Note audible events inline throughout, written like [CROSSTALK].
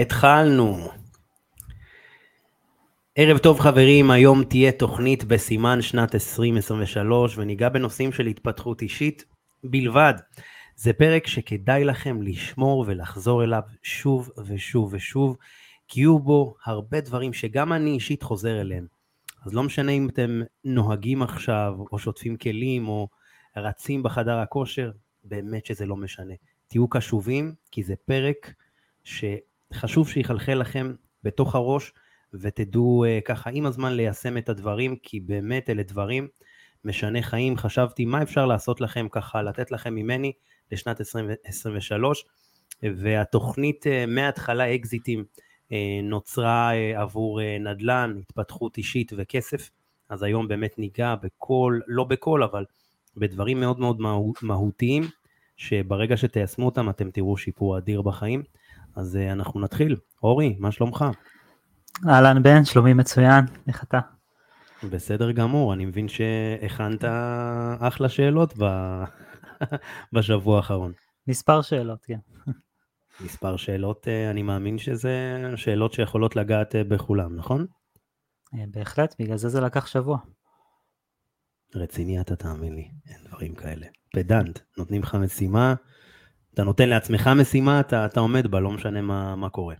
התחלנו. ערב טוב חברים, היום תהיה תוכנית בסימן שנת 2023 וניגע בנושאים של התפתחות אישית בלבד. זה פרק שכדאי לכם לשמור ולחזור אליו שוב ושוב ושוב, כי יהיו בו הרבה דברים שגם אני אישית חוזר אליהם. אז לא משנה אם אתם נוהגים עכשיו, או שוטפים כלים, או רצים בחדר הכושר, באמת שזה לא משנה. תהיו קשובים, כי זה פרק שחשוב שיחלחל לכם בתוך הראש, ותדעו uh, ככה עם הזמן ליישם את הדברים, כי באמת אלה דברים משנה חיים. חשבתי מה אפשר לעשות לכם ככה, לתת לכם ממני לשנת 2023, והתוכנית uh, מההתחלה אקזיטים uh, נוצרה uh, עבור uh, נדל"ן, התפתחות אישית וכסף, אז היום באמת ניגע בכל, לא בכל, אבל בדברים מאוד מאוד מהותיים, שברגע שתיישמו אותם אתם תראו שיפור אדיר בחיים. אז uh, אנחנו נתחיל. אורי, מה שלומך? אהלן בן, שלומי מצוין, איך אתה? בסדר גמור, אני מבין שהכנת אחלה שאלות ב... [LAUGHS] בשבוע האחרון. מספר שאלות, כן. מספר שאלות, אה, אני מאמין שזה שאלות שיכולות לגעת אה, בכולם, נכון? בהחלט, בגלל זה זה לקח שבוע. רציני אתה תאמין לי, אין דברים כאלה. פדנט, נותנים לך משימה, אתה נותן לעצמך משימה, אתה, אתה עומד בה, לא משנה מה, מה קורה.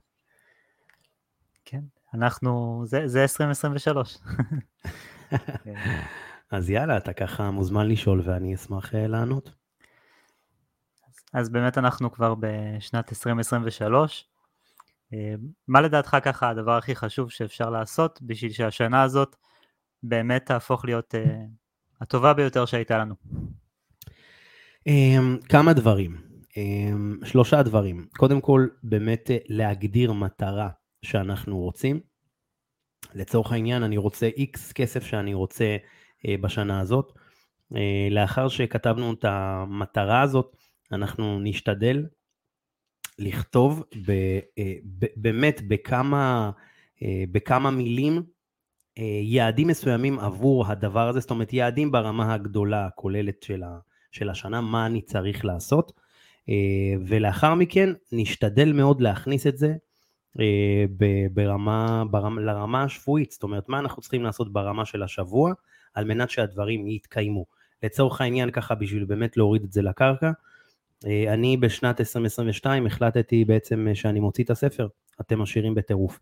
כן, אנחנו, זה, זה 2023. [LAUGHS] אז יאללה, אתה ככה מוזמן לשאול ואני אשמח אה, לענות. אז באמת אנחנו כבר בשנת 2023. אה, מה לדעתך ככה הדבר הכי חשוב שאפשר לעשות בשביל שהשנה הזאת באמת תהפוך להיות uh, הטובה ביותר שהייתה לנו? Um, כמה דברים, שלושה דברים. קודם כל, באמת להגדיר מטרה שאנחנו רוצים. לצורך העניין, אני רוצה X כסף שאני רוצה uh, בשנה הזאת. Uh, לאחר שכתבנו את המטרה הזאת, אנחנו נשתדל לכתוב ב, ב, באמת בכמה, בכמה מילים יעדים מסוימים עבור הדבר הזה, זאת אומרת יעדים ברמה הגדולה הכוללת של, של השנה, מה אני צריך לעשות, ולאחר מכן נשתדל מאוד להכניס את זה אה, ברמה, ברמה, לרמה השבועית, זאת אומרת מה אנחנו צריכים לעשות ברמה של השבוע על מנת שהדברים יתקיימו. לצורך העניין ככה בשביל באמת להוריד את זה לקרקע, אה, אני בשנת 2022 החלטתי בעצם שאני מוציא את הספר, אתם עשירים בטירוף.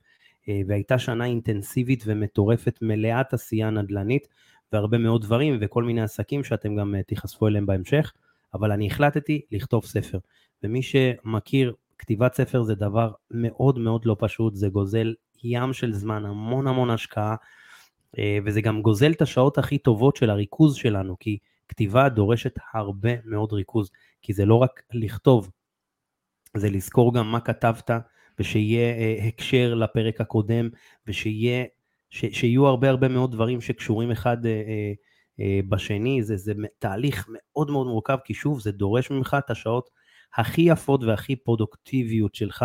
אה, והייתה שנה אינטנסיבית ומטורפת, מלאת עשייה נדל"נית והרבה מאוד דברים וכל מיני עסקים שאתם גם תיחשפו אליהם בהמשך, אבל אני החלטתי לכתוב ספר. ומי שמכיר כתיבת ספר זה דבר מאוד מאוד לא פשוט, זה גוזל ים של זמן, המון המון השקעה, אה, וזה גם גוזל את השעות הכי טובות של הריכוז שלנו, כי כתיבה דורשת הרבה מאוד ריכוז, כי זה לא רק לכתוב, זה לזכור גם מה כתבת, ושיהיה אה, הקשר לפרק הקודם, ושיהיה, ש, שיהיו הרבה הרבה מאוד דברים שקשורים אחד אה, בשני, זה, זה תהליך מאוד מאוד מורכב, כי שוב, זה דורש ממך את השעות הכי יפות והכי פרודוקטיביות שלך,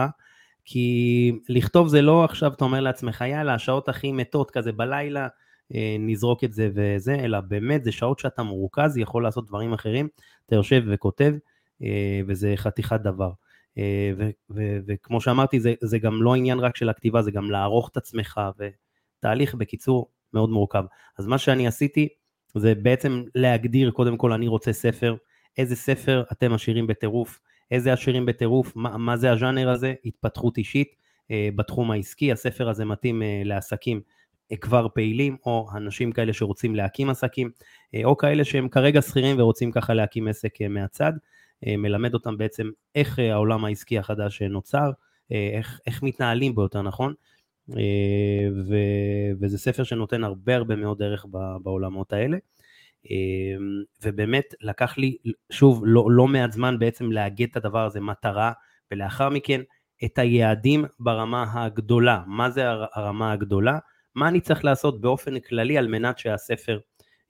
כי לכתוב זה לא עכשיו אתה אומר לעצמך, יאללה, השעות הכי מתות כזה בלילה, אה, נזרוק את זה וזה, אלא באמת זה שעות שאתה מרוכז, יכול לעשות דברים אחרים, אתה יושב וכותב, אה, וזה חתיכת דבר. אה, וכמו שאמרתי, זה, זה גם לא עניין רק של הכתיבה, זה גם לערוך את עצמך, ותהליך בקיצור מאוד מורכב. אז מה שאני עשיתי, זה בעצם להגדיר, קודם כל אני רוצה ספר, איזה ספר אתם עשירים בטירוף, איזה עשירים בטירוף, מה, מה זה הז'אנר הזה, התפתחות אישית אה, בתחום העסקי, הספר הזה מתאים אה, לעסקים אה, כבר פעילים, או אנשים כאלה שרוצים להקים עסקים, אה, או כאלה שהם כרגע שכירים ורוצים ככה להקים עסק אה, מהצד, אה, מלמד אותם בעצם איך אה, העולם העסקי החדש אה, נוצר, אה, איך, איך מתנהלים בו יותר נכון, אה, ו, וזה ספר שנותן הרבה הרבה מאוד ערך בעולמות האלה. אמ, ובאמת לקח לי, שוב, לא, לא מעט זמן בעצם לאגד את הדבר הזה, מטרה, ולאחר מכן את היעדים ברמה הגדולה. מה זה הרמה הגדולה? מה אני צריך לעשות באופן כללי על מנת שהספר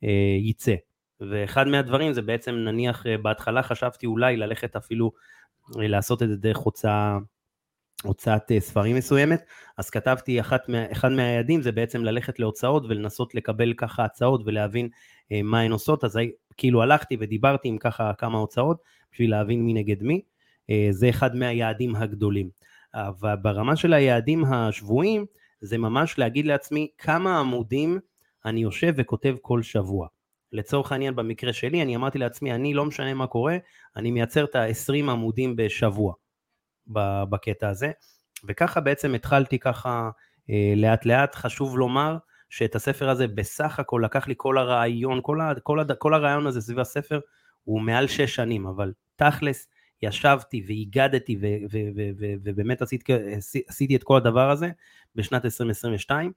אה, יצא. ואחד מהדברים זה בעצם נניח אה, בהתחלה חשבתי אולי ללכת אפילו אה, לעשות את זה דרך הוצאה הוצאת אה, ספרים מסוימת, אז כתבתי, אחת מה, אחד מהיעדים זה בעצם ללכת להוצאות ולנסות לקבל ככה הצעות ולהבין אה, מה הן עושות, אז כאילו הלכתי ודיברתי עם ככה כמה הוצאות בשביל להבין מי נגד מי, אה, זה אחד מהיעדים הגדולים. אבל ברמה של היעדים השבועיים, זה ממש להגיד לעצמי כמה עמודים אני יושב וכותב כל שבוע. לצורך העניין במקרה שלי, אני אמרתי לעצמי, אני לא משנה מה קורה, אני מייצר את ה-20 עמודים בשבוע בקטע הזה, וככה בעצם התחלתי ככה אה, לאט לאט, חשוב לומר שאת הספר הזה בסך הכל לקח לי כל הרעיון, כל, ה, כל, ה, כל הרעיון הזה סביב הספר הוא מעל שש שנים, אבל תכלס ישבתי והיגדתי ובאמת עשיתי, עשיתי את כל הדבר הזה בשנת 2022,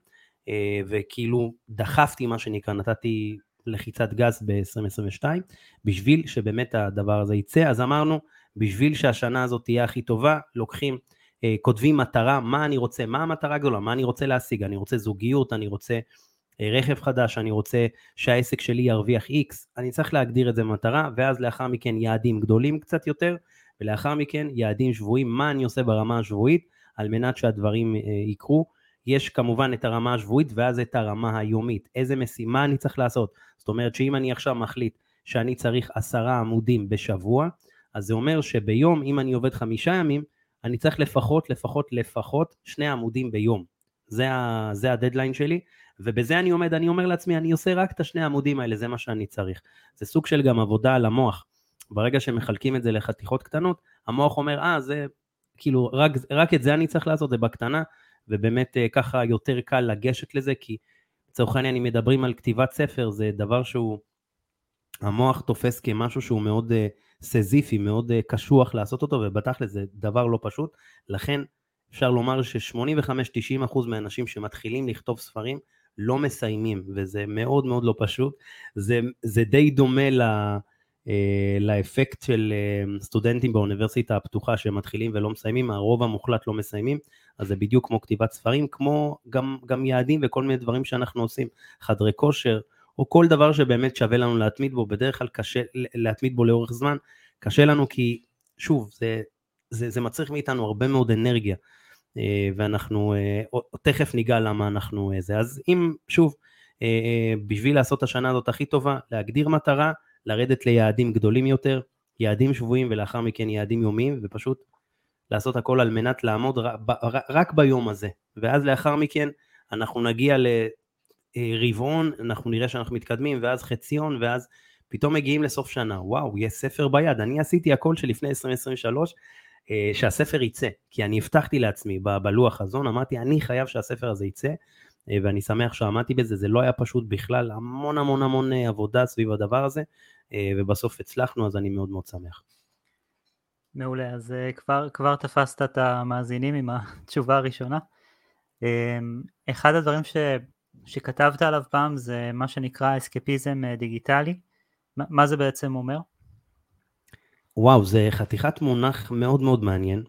אה, וכאילו דחפתי מה שנקרא, נתתי לחיצת גז ב-2022, בשביל שבאמת הדבר הזה יצא, אז אמרנו, בשביל שהשנה הזאת תהיה הכי טובה, לוקחים, אה, כותבים מטרה, מה אני רוצה, מה המטרה הגדולה, מה אני רוצה להשיג, אני רוצה זוגיות, אני רוצה אה, רכב חדש, אני רוצה שהעסק שלי ירוויח X, אני צריך להגדיר את זה במטרה, ואז לאחר מכן יעדים גדולים קצת יותר, ולאחר מכן יעדים שבויים, מה אני עושה ברמה השבועית, על מנת שהדברים אה, יקרו. יש כמובן את הרמה השבועית ואז את הרמה היומית, איזה משימה אני צריך לעשות. זאת אומרת שאם אני עכשיו מחליט שאני צריך עשרה עמודים בשבוע, אז זה אומר שביום, אם אני עובד חמישה ימים, אני צריך לפחות, לפחות, לפחות שני עמודים ביום. זה, ה, זה הדדליין שלי, ובזה אני עומד, אני אומר לעצמי, אני עושה רק את השני העמודים האלה, זה מה שאני צריך. זה סוג של גם עבודה על המוח. ברגע שמחלקים את זה לחתיכות קטנות, המוח אומר, אה, זה כאילו, רק, רק את זה אני צריך לעשות, זה בקטנה, ובאמת אה, ככה יותר קל לגשת לזה, כי לצורך העניין, אם מדברים על כתיבת ספר, זה דבר שהוא, המוח תופס כמשהו שהוא מאוד uh, סזיפי, מאוד uh, קשוח לעשות אותו, ובתכל'ס זה דבר לא פשוט, לכן אפשר לומר ש-85-90% מהאנשים שמתחילים לכתוב ספרים, לא מסיימים, וזה מאוד מאוד לא פשוט. זה, זה די דומה ל... אה, לאפקט של אה, סטודנטים באוניברסיטה הפתוחה שמתחילים ולא מסיימים, הרוב המוחלט לא מסיימים, אז זה בדיוק כמו כתיבת ספרים, כמו גם, גם יעדים וכל מיני דברים שאנחנו עושים, חדרי כושר, או כל דבר שבאמת שווה לנו להתמיד בו, בדרך כלל קשה להתמיד בו לאורך זמן, קשה לנו כי, שוב, זה, זה, זה מצריך מאיתנו הרבה מאוד אנרגיה, אה, ואנחנו תכף ניגע למה אנחנו זה. אז אם, שוב, בשביל לעשות השנה הזאת הכי טובה, להגדיר מטרה, לרדת ליעדים גדולים יותר, יעדים שבויים ולאחר מכן יעדים יומיים, ופשוט לעשות הכל על מנת לעמוד רק ביום הזה. ואז לאחר מכן אנחנו נגיע לרבעון, אנחנו נראה שאנחנו מתקדמים, ואז חציון, ואז פתאום מגיעים לסוף שנה. וואו, יש ספר ביד. אני עשיתי הכל שלפני 2023, אה, שהספר יצא, כי אני הבטחתי לעצמי בלוח חזון, אמרתי, אני חייב שהספר הזה יצא, אה, ואני שמח שעמדתי בזה, זה לא היה פשוט בכלל, המון המון המון אה, עבודה סביב הדבר הזה, אה, ובסוף הצלחנו, אז אני מאוד מאוד שמח. מעולה, אז כבר, כבר תפסת את המאזינים עם התשובה הראשונה. אחד הדברים ש, שכתבת עליו פעם זה מה שנקרא אסקפיזם דיגיטלי, מה זה בעצם אומר? וואו, זה חתיכת מונח מאוד מאוד מעניין.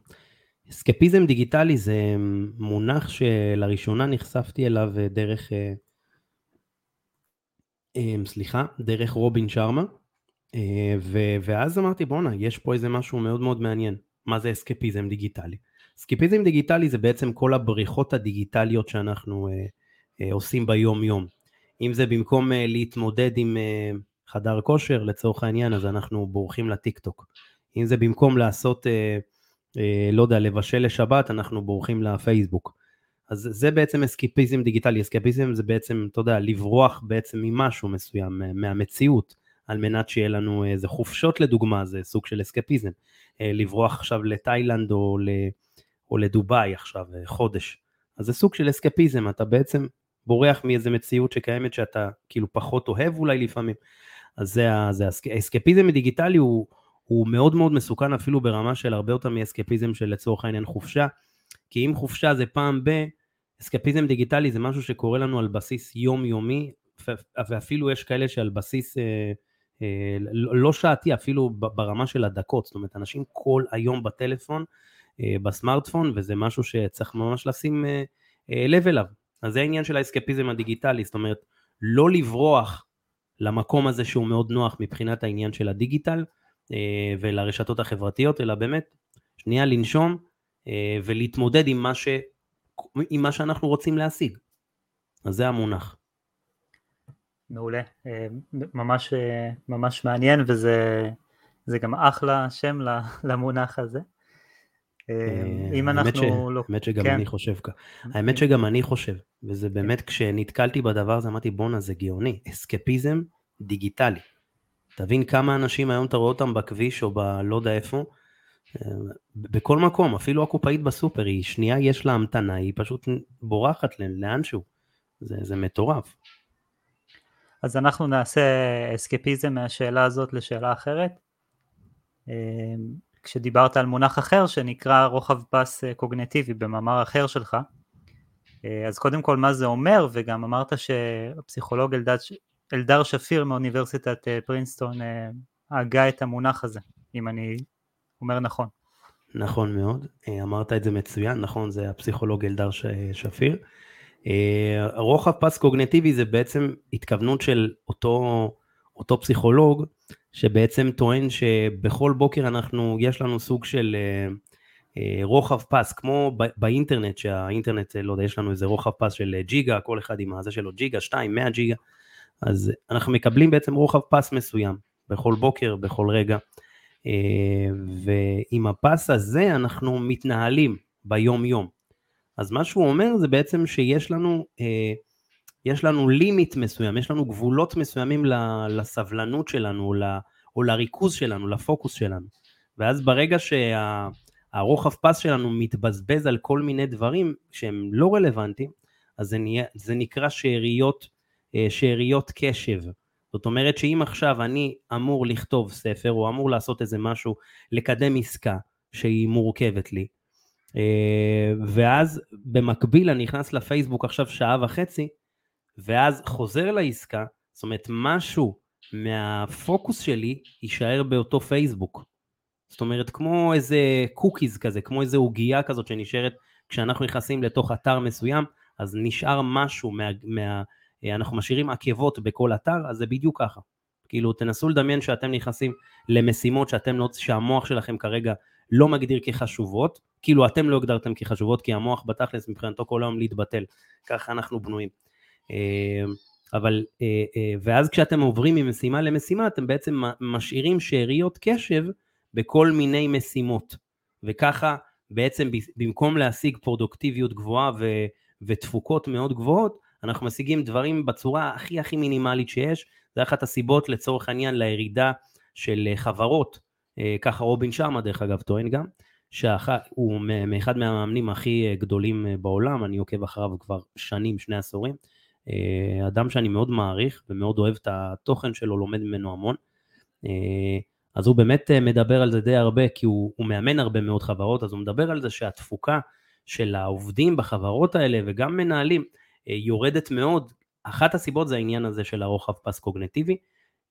אסקפיזם דיגיטלי זה מונח שלראשונה נחשפתי אליו אה, דרך, אה, אה, סליחה, דרך רובין שרמה, ואז אמרתי בואנה, יש פה איזה משהו מאוד מאוד מעניין, מה זה אסקפיזם דיגיטלי? אסקפיזם דיגיטלי זה בעצם כל הבריחות הדיגיטליות שאנחנו עושים ביום יום. אם זה במקום להתמודד עם חדר כושר לצורך העניין, אז אנחנו בורחים לטיק טוק. אם זה במקום לעשות אה, לא יודע, לבשל לשבת, אנחנו בורחים לפייסבוק. אז זה בעצם אסקיפיזם דיגיטלי, אסקיפיזם זה בעצם, אתה יודע, לברוח בעצם ממשהו מסוים, מהמציאות, על מנת שיהיה לנו איזה חופשות לדוגמה, זה סוג של אסקפיזם. אה, לברוח עכשיו לתאילנד או, או לדובאי עכשיו, אה, חודש. אז זה סוג של אסקפיזם, אתה בעצם בורח מאיזה מציאות שקיימת שאתה כאילו פחות אוהב אולי לפעמים. אז זה, זה האסקפיזם הדיגיטלי הוא, הוא מאוד מאוד מסוכן אפילו ברמה של הרבה יותר מאסקפיזם של לצורך העניין חופשה, כי אם חופשה זה פעם ב... אסקפיזם דיגיטלי זה משהו שקורה לנו על בסיס יומיומי, ואפילו יש כאלה שעל בסיס אה, אה, לא שעתי, אפילו ברמה של הדקות, זאת אומרת, אנשים כל היום בטלפון, אה, בסמארטפון, וזה משהו שצריך ממש לשים אה, אה, לב אליו. אז זה העניין של האסקפיזם הדיגיטלי, זאת אומרת, לא לברוח למקום הזה שהוא מאוד נוח מבחינת העניין של הדיגיטל, אה, ולרשתות החברתיות, אלא באמת, שנייה לנשום אה, ולהתמודד עם מה, ש... עם מה שאנחנו רוצים להשיג. אז זה המונח. מעולה, אה, ממש, ממש מעניין וזה גם אחלה שם למונח הזה. אם אנחנו לא... האמת שגם אני חושב ככה. האמת שגם אני חושב, וזה באמת, כשנתקלתי בדבר הזה, אמרתי, בואנה, זה גאוני. אסקפיזם דיגיטלי. תבין כמה אנשים היום אתה רואה אותם בכביש או בלא יודע איפה, בכל מקום, אפילו הקופאית בסופר, היא שנייה יש לה המתנה, היא פשוט בורחת לאנשהו. זה, זה מטורף. אז אנחנו נעשה אסקפיזם מהשאלה הזאת לשאלה אחרת. כשדיברת על מונח אחר שנקרא רוחב פס אה, קוגנטיבי במאמר אחר שלך, אה, אז קודם כל מה זה אומר, וגם אמרת שהפסיכולוג אלדד, אלדר שפיר מאוניברסיטת אה, פרינסטון הגה את המונח הזה, אם אני אומר נכון. נכון מאוד, אמרת את זה מצוין, נכון, זה הפסיכולוג אלדר שפיר. רוחב פס קוגנטיבי זה בעצם התכוונות של אותו, אותו פסיכולוג שבעצם טוען שבכל בוקר אנחנו, יש לנו סוג של אה, אה, רוחב פס, כמו באינטרנט, שהאינטרנט, לא יודע, יש לנו איזה רוחב פס של ג'יגה, כל אחד עם הזה שלו ג'יגה, 2, 100 ג'יגה, אז אנחנו מקבלים בעצם רוחב פס מסוים, בכל בוקר, בכל רגע, אה, ועם הפס הזה אנחנו מתנהלים ביום יום. אז מה שהוא אומר זה בעצם שיש לנו, יש לנו לימיט מסוים, יש לנו גבולות מסוימים לסבלנות שלנו, או לריכוז שלנו, לפוקוס שלנו. ואז ברגע שהרוחב פס שלנו מתבזבז על כל מיני דברים שהם לא רלוונטיים, אז זה, נהיה, זה נקרא שאריות, אה, שאריות קשב. זאת אומרת שאם עכשיו אני אמור לכתוב ספר, או אמור לעשות איזה משהו, לקדם עסקה שהיא מורכבת לי, אה, ואז במקביל אני נכנס לפייסבוק עכשיו שעה וחצי, ואז חוזר לעסקה, זאת אומרת משהו מהפוקוס שלי יישאר באותו פייסבוק. זאת אומרת כמו איזה קוקיז כזה, כמו איזה עוגייה כזאת שנשארת כשאנחנו נכנסים לתוך אתר מסוים, אז נשאר משהו מה... מה אנחנו משאירים עקבות בכל אתר, אז זה בדיוק ככה. כאילו תנסו לדמיין שאתם נכנסים למשימות שאתם לא, שהמוח שלכם כרגע לא מגדיר כחשובות, כאילו אתם לא הגדרתם כחשובות, כי המוח בתכלס מבחינתו כל היום להתבטל, ככה אנחנו בנויים. אה, אבל, אה, אה, ואז כשאתם עוברים ממשימה למשימה, אתם בעצם משאירים שאריות קשב בכל מיני משימות. וככה בעצם במקום להשיג פרודוקטיביות גבוהה ו, ותפוקות מאוד גבוהות, אנחנו משיגים דברים בצורה הכי הכי מינימלית שיש. זה אחת הסיבות לצורך העניין לירידה של חברות, ככה רובין שרמה דרך אגב טוען גם, שהוא מאחד מהמאמנים הכי גדולים בעולם, אני עוקב אחריו כבר שנים, שני עשורים. אה, אדם שאני מאוד מעריך ומאוד אוהב את התוכן שלו, לומד ממנו המון. אה, אז הוא באמת אה, מדבר על זה די הרבה, כי הוא, הוא מאמן הרבה מאוד חברות, אז הוא מדבר על זה שהתפוקה של העובדים בחברות האלה וגם מנהלים יורדת מאוד. אחת הסיבות זה העניין הזה של הרוחב פס קוגנטיבי,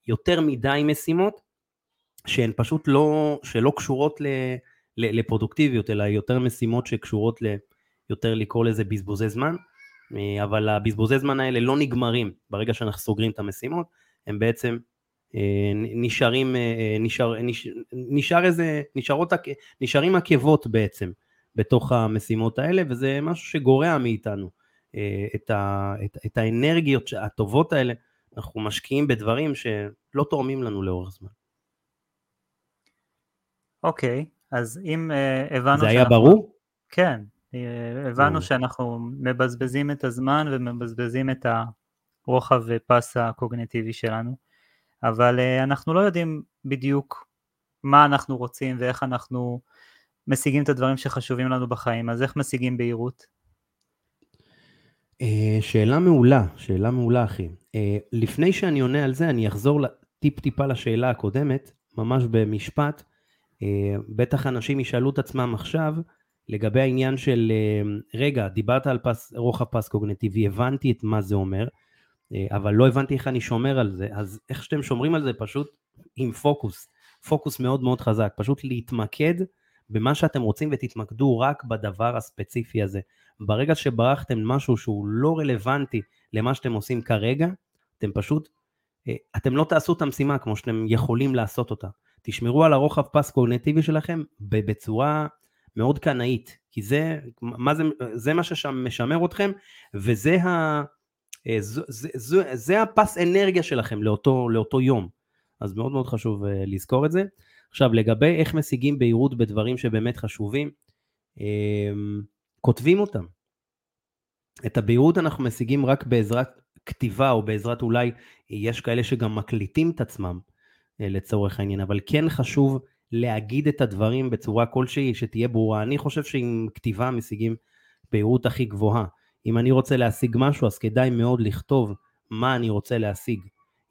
יותר מדי משימות שהן פשוט לא, שלא קשורות ל, ל, לפרודוקטיביות, אלא יותר משימות שקשורות ל, יותר לקרוא לזה בזבוזי זמן. אה, אבל הבזבוזי זמן האלה לא נגמרים ברגע שאנחנו סוגרים את המשימות, הם בעצם אה, נשארים, אה, נשאר, נשאר איזה, נשארות, נשארים עקבות בעצם בתוך המשימות האלה, וזה משהו שגורע מאיתנו את, ה, את, את האנרגיות הטובות האלה, אנחנו משקיעים בדברים שלא תורמים לנו לאורך זמן. אוקיי, okay, אז אם uh, הבנו... זה היה ברור? כן, הבנו שאנחנו מבזבזים את הזמן ומבזבזים את הרוחב פס הקוגנטיבי שלנו, אבל אה, אנחנו לא יודעים בדיוק מה אנחנו רוצים ואיך אנחנו משיגים את הדברים שחשובים לנו בחיים, אז איך משיגים בהירות? אה, שאלה מעולה, שאלה מעולה אחי. אה, לפני שאני עונה על זה, אני אחזור טיפ טיפה לשאלה הקודמת, ממש במשפט. בטח אנשים ישאלו את עצמם עכשיו, לגבי העניין של, אה, רגע, דיברת על פס, רוחב פס קוגנטיבי, הבנתי את מה זה אומר, אה, אבל לא הבנתי איך אני שומר על זה, אז איך שאתם שומרים על זה פשוט עם פוקוס, פוקוס מאוד מאוד חזק, פשוט להתמקד במה שאתם רוצים ותתמקדו רק בדבר הספציפי הזה. ברגע שברחתם משהו שהוא לא רלוונטי למה שאתם עושים כרגע, אתם פשוט, אה, אתם לא תעשו את המשימה כמו שאתם יכולים לעשות אותה. תשמרו על הרוחב פס קוגנטיבי שלכם בצורה מאוד קנאית, כי זה, מה זה, זה מה שמשמר אתכם, וזה ה, אה, זה, זה, זה, זה הפס אנרגיה שלכם לאותו, לאותו יום. אז מאוד מאוד חשוב אה, לזכור את זה. עכשיו, לגבי איך משיגים בהירות בדברים שבאמת חשובים, כותבים אותם. את הבהירות אנחנו משיגים רק בעזרת כתיבה או בעזרת אולי, יש כאלה שגם מקליטים את עצמם לצורך העניין, אבל כן חשוב להגיד את הדברים בצורה כלשהי שתהיה ברורה. אני חושב שעם כתיבה משיגים בהירות הכי גבוהה. אם אני רוצה להשיג משהו, אז כדאי מאוד לכתוב מה אני רוצה להשיג.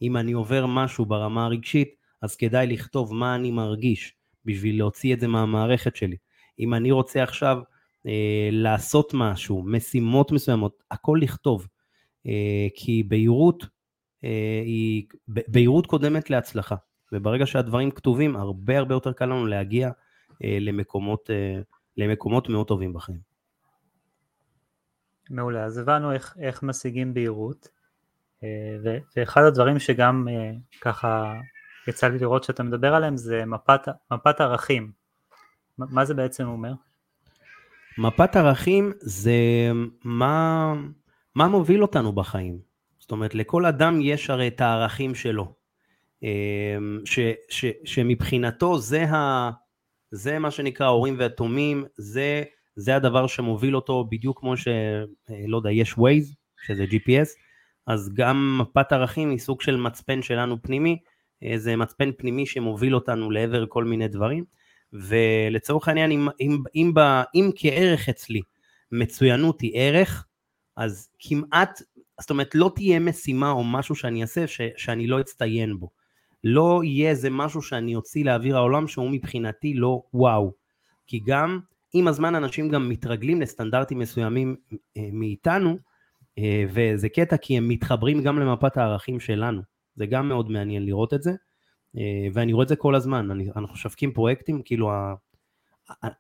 אם אני עובר משהו ברמה הרגשית, אז כדאי לכתוב מה אני מרגיש, בשביל להוציא את זה מהמערכת שלי. אם אני רוצה עכשיו אה, לעשות משהו, משימות מסוימות, הכל לכתוב. אה, כי בהירות, אה, היא, בהירות קודמת להצלחה. וברגע שהדברים כתובים, הרבה הרבה יותר קל לנו להגיע אה, למקומות, אה, למקומות מאוד טובים בחיים. מעולה, אז הבנו איך, איך משיגים בהירות, אה, ואחד הדברים שגם אה, ככה יצא לי לראות שאתה מדבר עליהם זה מפת, מפת ערכים. מה זה בעצם אומר? מפת ערכים זה מה, מה מוביל אותנו בחיים. זאת אומרת, לכל אדם יש הרי את הערכים שלו. אמ, ש, ש, שמבחינתו זה, ה, זה מה שנקרא הורים ויתומים, זה, זה הדבר שמוביל אותו בדיוק כמו ש... אה, יודע, יש Waze, שזה GPS, אז גם מפת ערכים היא סוג של מצפן שלנו פנימי, אה, זה מצפן פנימי שמוביל אותנו לעבר כל מיני דברים, ולצורך העניין, אם, אם, אם, אם, אם כערך אצלי מצוינות היא ערך, אז כמעט, זאת אומרת, לא תהיה משימה או משהו שאני אעשה ש, שאני לא אצטיין בו. לא יהיה איזה משהו שאני אוציא לאוויר העולם שהוא מבחינתי לא וואו. כי גם עם הזמן אנשים גם מתרגלים לסטנדרטים מסוימים אה, מאיתנו, אה, וזה קטע כי הם מתחברים גם למפת הערכים שלנו. זה גם מאוד מעניין לראות את זה, אה, ואני רואה את זה כל הזמן. אנחנו שווקים פרויקטים, כאילו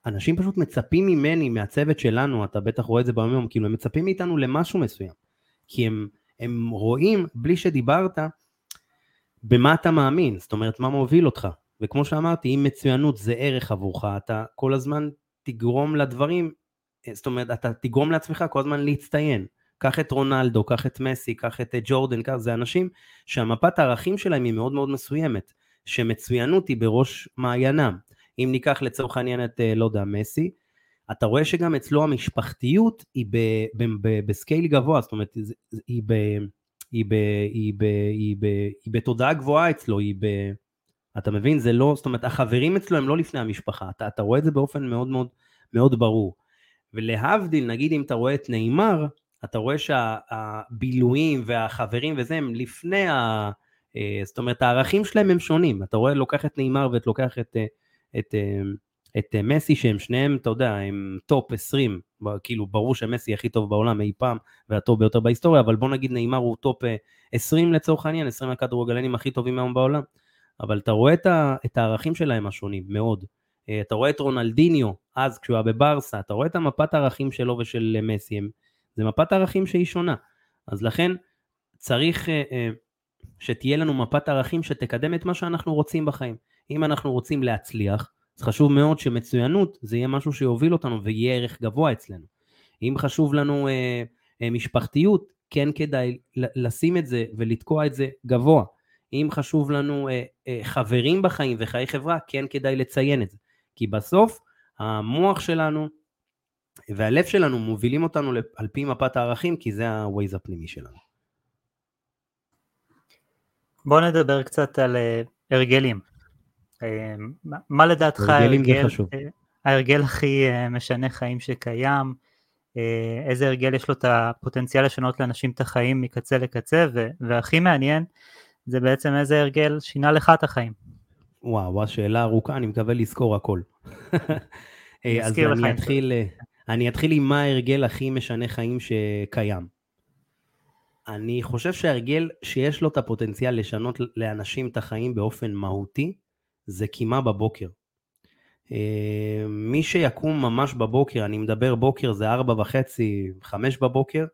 אנשים פשוט מצפים ממני, מהצוות שלנו, אתה בטח רואה את זה ביום יום, כאילו הם מצפים מאיתנו למשהו מסוים. כי הם, הם רואים, בלי שדיברת, במה אתה מאמין, זאת אומרת, מה מוביל אותך. וכמו שאמרתי, אם מצוינות זה ערך עבורך, אתה כל הזמן תגרום לדברים, זאת אומרת, אתה תגרום לעצמך כל הזמן להצטיין. קח את רונלדו, קח את מסי, קח את ג'ורדן, קח, זה אנשים שהמפת הערכים שלהם היא מאוד מאוד מסוימת, שמצוינות היא בראש מעיינם. אם ניקח לצורך העניין את, אה, לא יודע, מסי, אתה רואה שגם אצלו המשפחתיות היא בסקייל גבוה, זאת אומרת, היא ב... היא, ב, היא, ב, היא, ב, היא בתודעה גבוהה אצלו, היא ב... אתה מבין? זה לא, זאת אומרת, החברים אצלו הם לא לפני המשפחה, אתה, אתה רואה את זה באופן מאוד מאוד מאוד ברור. ולהבדיל, נגיד אם אתה רואה את ניימאר, אתה רואה שהבילויים והחברים וזה הם לפני ה... אה, זאת אומרת, הערכים שלהם הם שונים. אתה רואה, לוקח את ניימאר ואת לוקח את, אה, את, את, אה, את מסי, שהם שניהם, אתה יודע, הם top 20, כאילו ברור שמסי הכי טוב בעולם אי פעם, והטוב ביותר בהיסטוריה, אבל בוא נגיד ניימאר הוא top 20 אה, לצורך העניין, 20 הכדורגלנים הכי טובים היום בעולם, אבל אתה רואה את, ה, את הערכים שלהם השונים, מאוד. אה, אתה רואה את רונלדיניו, אז כשהוא היה בברסה, אתה רואה את המפת הערכים שלו ושל מסי, הם, זה מפת ערכים שהיא שונה. אז לכן צריך שתהיה לנו מפת ערכים שתקדם את מה שאנחנו רוצים בחיים. אם אנחנו רוצים להצליח, אז חשוב מאוד שמצוינות זה יהיה משהו שיוביל אותנו ויהיה ערך גבוה אצלנו. אם חשוב לנו אה, אה, משפחתיות, כן כדאי לשים את זה ולתקוע את זה גבוה. אם חשוב לנו אה, אה, חברים בחיים וחיי חברה, כן כדאי לציין את זה. כי בסוף המוח שלנו והלב שלנו מובילים אותנו על פי מפת הערכים, כי זה ה-Waze הפנימי שלנו. בואו נדבר קצת על אה, הרגלים. אמ, מה לדעתך ההרגל, אה, ההרגל הכי אה, משנה חיים שקיים? אה, איזה הרגל יש לו את הפוטנציאל לשנות לאנשים את החיים מקצה לקצה, והכי מעניין זה בעצם איזה הרגל שינה לך את החיים. וואו, שאלה ארוכה, אני מקווה לזכור הכל. אז אני אתחיל, אני אתחיל עם מה ההרגל הכי משנה חיים שקיים. אני חושב שההרגל שיש לו את הפוטנציאל לשנות לאנשים את החיים באופן מהותי, זה קימה בבוקר. אה, מי שיקום ממש בבוקר, אני מדבר בוקר זה ארבע וחצי, חמש בבוקר,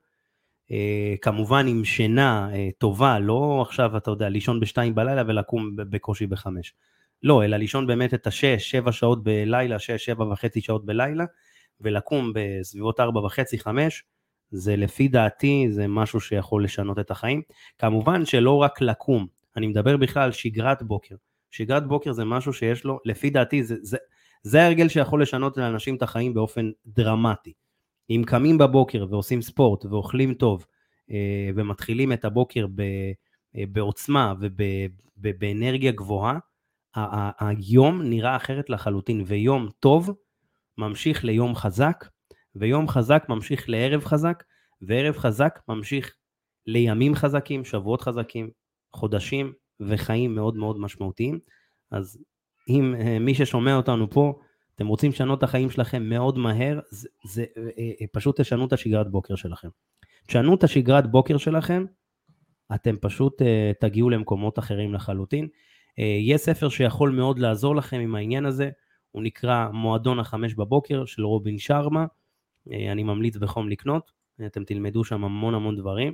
אה, כמובן עם שינה אה, טובה, לא עכשיו אתה יודע, לישון בשתיים בלילה ולקום בקושי בחמש. לא, אלא לישון באמת את השש, שבע שעות בלילה, שש, שבע וחצי שעות בלילה, ולקום בסביבות ארבע וחצי, חמש, זה לפי דעתי, זה משהו שיכול לשנות את החיים. כמובן שלא רק לקום, אני מדבר בכלל על שגרת בוקר. שגרת בוקר זה משהו שיש לו, לפי דעתי, זה, זה, זה ההרגל שיכול לשנות לאנשים את החיים באופן דרמטי. אם קמים בבוקר ועושים ספורט ואוכלים טוב אה, ומתחילים את הבוקר ב, אה, בעוצמה ובאנרגיה גבוהה, היום נראה אחרת לחלוטין, ויום טוב ממשיך ליום חזק, ויום חזק ממשיך לערב חזק, וערב חזק ממשיך לימים חזקים, שבועות חזקים, חודשים וחיים מאוד מאוד משמעותיים. אז אם אה, מי ששומע אותנו פה, אתם רוצים לשנות את החיים שלכם מאוד מהר, זה, זה אה, אה, פשוט תשנו את השגרת בוקר שלכם. תשנו את השגרת בוקר שלכם, אתם פשוט תגיעו למקומות אחרים לחלוטין. יש ספר שיכול מאוד לעזור לכם עם העניין הזה, הוא נקרא מועדון החמש בבוקר של רובין שרמה, אני ממליץ בחום לקנות, אתם תלמדו שם המון המון דברים.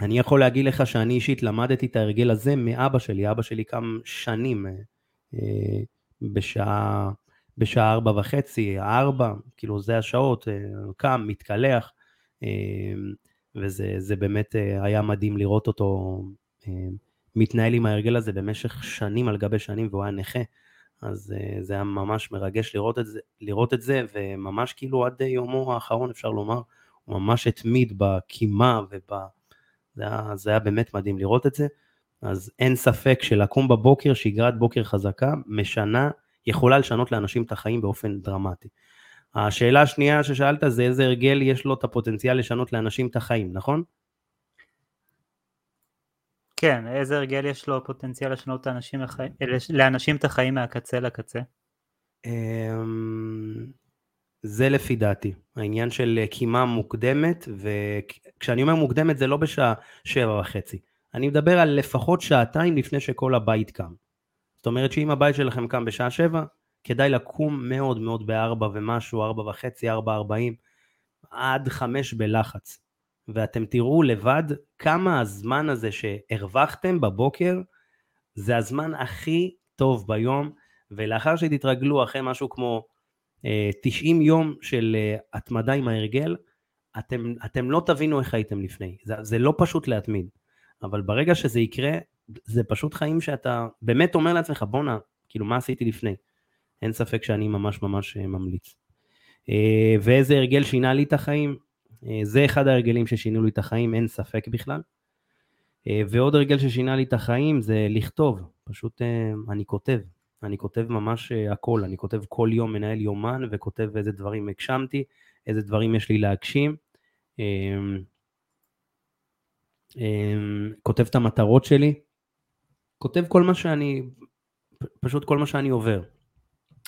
אני יכול להגיד לך שאני אישית למדתי את ההרגל הזה מאבא שלי, אבא שלי קם שנים אה, בשעה, בשעה ארבע וחצי, ארבע, כאילו זה השעות, אה, קם, מתקלח, אה, וזה באמת היה מדהים לראות אותו מתנהל עם ההרגל הזה במשך שנים על גבי שנים והוא היה נכה, אז זה היה ממש מרגש לראות את זה, לראות את זה וממש כאילו עד יומו האחרון אפשר לומר, הוא ממש התמיד בקימה וב... זה היה, זה היה באמת מדהים לראות את זה. אז אין ספק שלקום בבוקר, שגרת בוקר חזקה, משנה, יכולה לשנות לאנשים את החיים באופן דרמטי. השאלה השנייה ששאלת זה איזה הרגל יש לו את הפוטנציאל לשנות לאנשים את החיים, נכון? כן, איזה הרגל יש לו פוטנציאל לשנות לאנשים, לאנשים את החיים מהקצה לקצה? אמ, זה לפי דעתי, העניין של קימה מוקדמת, וכשאני אומר מוקדמת זה לא בשעה שבע וחצי, אני מדבר על לפחות שעתיים לפני שכל הבית קם. זאת אומרת שאם הבית שלכם קם בשעה שבע, כדאי לקום מאוד מאוד בארבע ומשהו, ארבע וחצי, ארבע ארבעים, עד חמש בלחץ. ואתם תראו לבד כמה הזמן הזה שהרווחתם בבוקר, זה הזמן הכי טוב ביום, ולאחר שתתרגלו אחרי משהו כמו 90 אה, יום של אה, התמדה עם ההרגל, אתם, אתם לא תבינו איך הייתם לפני. זה, זה לא פשוט להתמיד, אבל ברגע שזה יקרה, זה פשוט חיים שאתה באמת אומר לעצמך, בואנה, כאילו מה עשיתי לפני? אין ספק שאני ממש ממש אה, ממליץ. ואיזה הרגל שינה לי את החיים? זה אחד ההרגלים ששינו לי את החיים, אין ספק בכלל. ועוד הרגל ששינה לי את החיים זה לכתוב, פשוט אני כותב, אני כותב ממש אה, הכל, אני כותב כל יום, מנהל יומן וכותב איזה דברים הגשמתי, איזה דברים יש לי להגשים. אמ, אמ, כותב את המטרות שלי, כותב כל מה שאני, פשוט כל מה שאני עובר.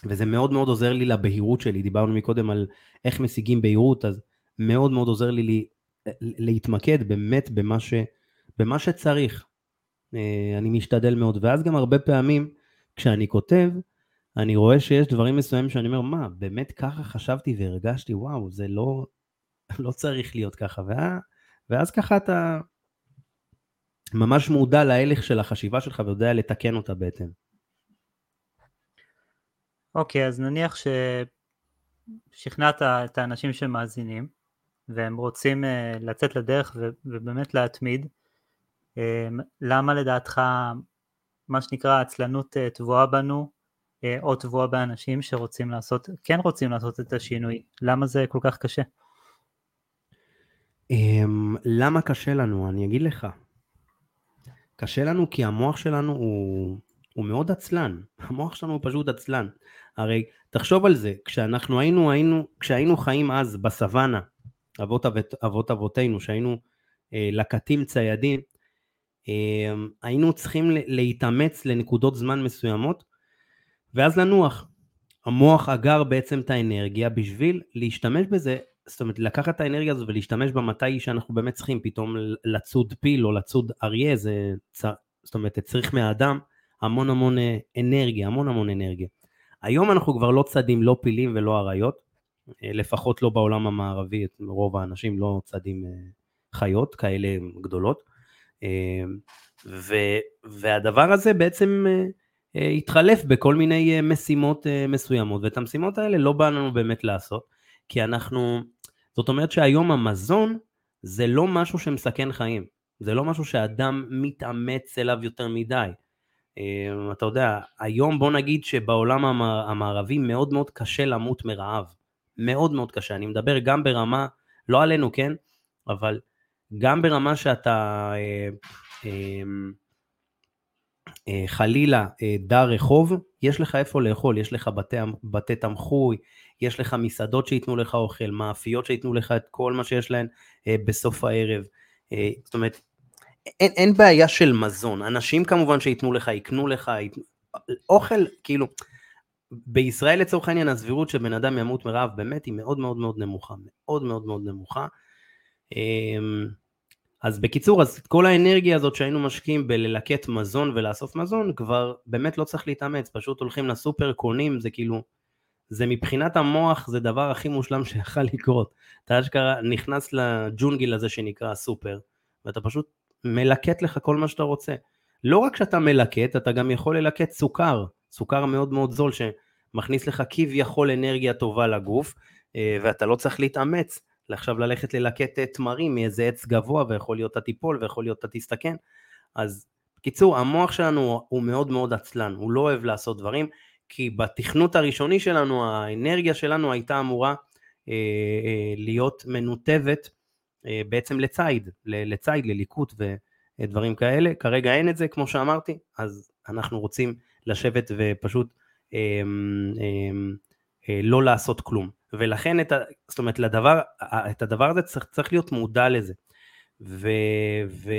וזה מאוד מאוד עוזר לי לבהירות שלי, דיברנו מקודם על איך משיגים בהירות, אז מאוד מאוד עוזר לי, להתמקד באמת במה, ש, במה שצריך. אה, אני משתדל מאוד, ואז גם הרבה פעמים כשאני כותב, אני רואה שיש דברים מסוימים שאני אומר, מה, באמת ככה חשבתי והרגשתי, וואו, זה לא, [LAUGHS] לא צריך להיות ככה. ואז, ואז ככה אתה ממש מודע להלך של החשיבה שלך ויודע לתקן אותה בהתאם. אוקיי, okay, אז נניח ששכנעת את האנשים שמאזינים, והם רוצים uh, לצאת לדרך ובאמת להתמיד, uh, למה לדעתך מה שנקרא עצלנות אה, טבועה בנו אה, או טבועה באנשים שרוצים לעשות, כן רוצים לעשות את השינוי, למה זה כל כך קשה? אמ, למה קשה לנו? אני אגיד לך. קשה לנו כי המוח שלנו הוא, הוא מאוד עצלן, [LAUGHS] המוח שלנו הוא פשוט עצלן. הרי תחשוב על זה, כשאנחנו היינו, היינו, כשהיינו חיים אז בסוואנה, אבות, אבות, אבות אבותינו, שהיינו אה, לקטים ציידים, אמ, היינו צריכים להתאמץ לנקודות זמן מסוימות ואז לנוח. המוח אגר בעצם את האנרגיה בשביל להשתמש בזה, זאת אומרת לקחת את האנרגיה הזו ולהשתמש בה מתי שאנחנו באמת צריכים, פתאום לצוד פיל או לצוד אריה, זה, זאת אומרת צריך מהאדם המון המון אה, אנרגיה, המון המון אנרגיה. היום אנחנו כבר לא צדים לא פילים ולא אריות, אה, לפחות לא בעולם המערבי, רוב האנשים לא צדים אה, חיות כאלה גדולות. ו, והדבר הזה בעצם התחלף בכל מיני משימות מסוימות, ואת המשימות האלה לא בא לנו באמת לעשות, כי אנחנו, זאת אומרת שהיום המזון זה לא משהו שמסכן חיים, זה לא משהו שאדם מתאמץ אליו יותר מדי. אה, אתה יודע, היום בוא נגיד שבעולם המערבי מאוד מאוד קשה למות מרעב. מאוד מאוד קשה. אני מדבר גם ברמה, לא עלינו, כן? אבל גם ברמה שאתה אה, אה, אה, חלילה אה, דר רחוב, יש לך איפה לאכול, יש לך בתי, בתי תמחוי, יש לך מסעדות שייתנו לך אוכל, מאפיות שייתנו לך את כל מה שיש להן אה, בסוף הערב. אה, זאת אומרת, אין, אין בעיה של מזון, אנשים כמובן שייתנו לך, יקנו לך, ית... אוכל, כאילו, בישראל לצורך העניין הסבירות שבן אדם ימות מרעב באמת היא מאוד מאוד מאוד נמוכה, מאוד מאוד מאוד נמוכה. אמ, אז בקיצור, אז כל האנרגיה הזאת שהיינו משקיעים בללקט מזון ולאסוף מזון, כבר באמת לא צריך להתאמץ, פשוט הולכים לסופר, קונים, זה כאילו, זה מבחינת המוח, זה דבר הכי מושלם שיכול לקרות. אתה אשכרה נכנס לג'ונגל הזה שנקרא סופר, ואתה פשוט מלקט לך כל מה שאתה רוצה. לא רק שאתה מלקט, אתה גם יכול ללקט סוכר, סוכר מאוד מאוד זול שמכניס לך כביכול אנרגיה טובה לגוף, אה, ואתה לא צריך להתאמץ. עכשיו ללכת ללקט אה, תמרים מאיזה עץ גבוה ויכול להיות אתה תיפול ויכול להיות אתה תסתכן. אז בקיצור, המוח שלנו הוא מאוד מאוד עצלן, הוא לא אוהב לעשות דברים, כי בתכנות הראשוני שלנו, האנרגיה שלנו הייתה אמורה אה, אה, להיות מנותבת אה, בעצם לציד, לציד, לליקוט ודברים כאלה. כרגע אין את זה, כמו שאמרתי, אז אנחנו רוצים לשבת ופשוט אה, אה, אה, לא לעשות כלום. ולכן, את ה, זאת אומרת, לדבר, את הדבר הזה צריך, צריך להיות מודע לזה. ו, ו,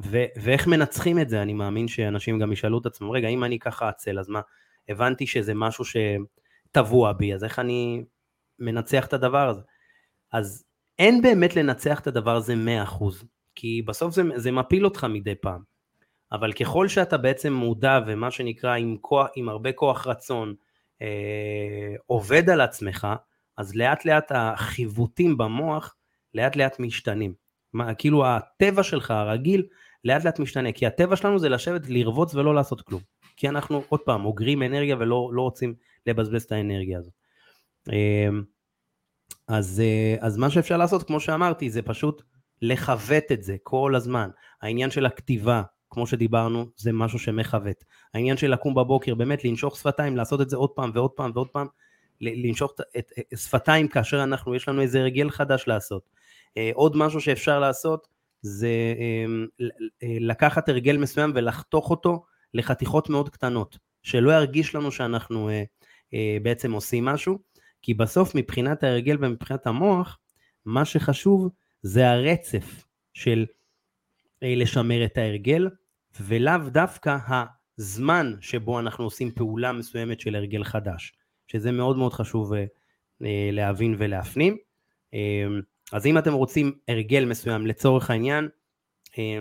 ו, ואיך מנצחים את זה, אני מאמין שאנשים גם ישאלו את עצמם, רגע, אם אני ככה עצל, אז מה, הבנתי שזה משהו שטבוע בי, אז איך אני מנצח את הדבר הזה? אז אין באמת לנצח את הדבר הזה 100%, כי בסוף זה, זה מפיל אותך מדי פעם. אבל ככל שאתה בעצם מודע ומה שנקרא עם, כוח, עם הרבה כוח רצון, אה, עובד על עצמך, אז לאט לאט החיווטים במוח לאט לאט משתנים. מה, כאילו הטבע שלך הרגיל לאט לאט משתנה, כי הטבע שלנו זה לשבת, לרבוץ ולא לעשות כלום. כי אנחנו עוד פעם אוגרים אנרגיה ולא לא רוצים לבזבז את האנרגיה הזאת. אה, אז, אה, אז מה שאפשר לעשות, כמו שאמרתי, זה פשוט לכבט את זה כל הזמן. העניין של הכתיבה, כמו שדיברנו, זה משהו שמכבט. העניין של לקום בבוקר, באמת לנשוך שפתיים, לעשות את זה עוד פעם ועוד פעם ועוד פעם, לנשוך את, את שפתיים כאשר אנחנו, יש לנו איזה הרגל חדש לעשות. אה, עוד משהו שאפשר לעשות זה אמ, לקחת הרגל מסוים ולחתוך אותו לחתיכות מאוד קטנות, שלא ירגיש לנו שאנחנו אה, אה, בעצם עושים משהו, כי בסוף מבחינת ההרגל ומבחינת המוח, מה שחשוב זה הרצף של לשמר את ההרגל, ולאו דווקא הזמן שבו אנחנו עושים פעולה מסוימת של הרגל חדש, שזה מאוד מאוד חשוב אה, להבין ולהפנים. אה, אז אם אתם רוצים הרגל מסוים לצורך העניין, אה,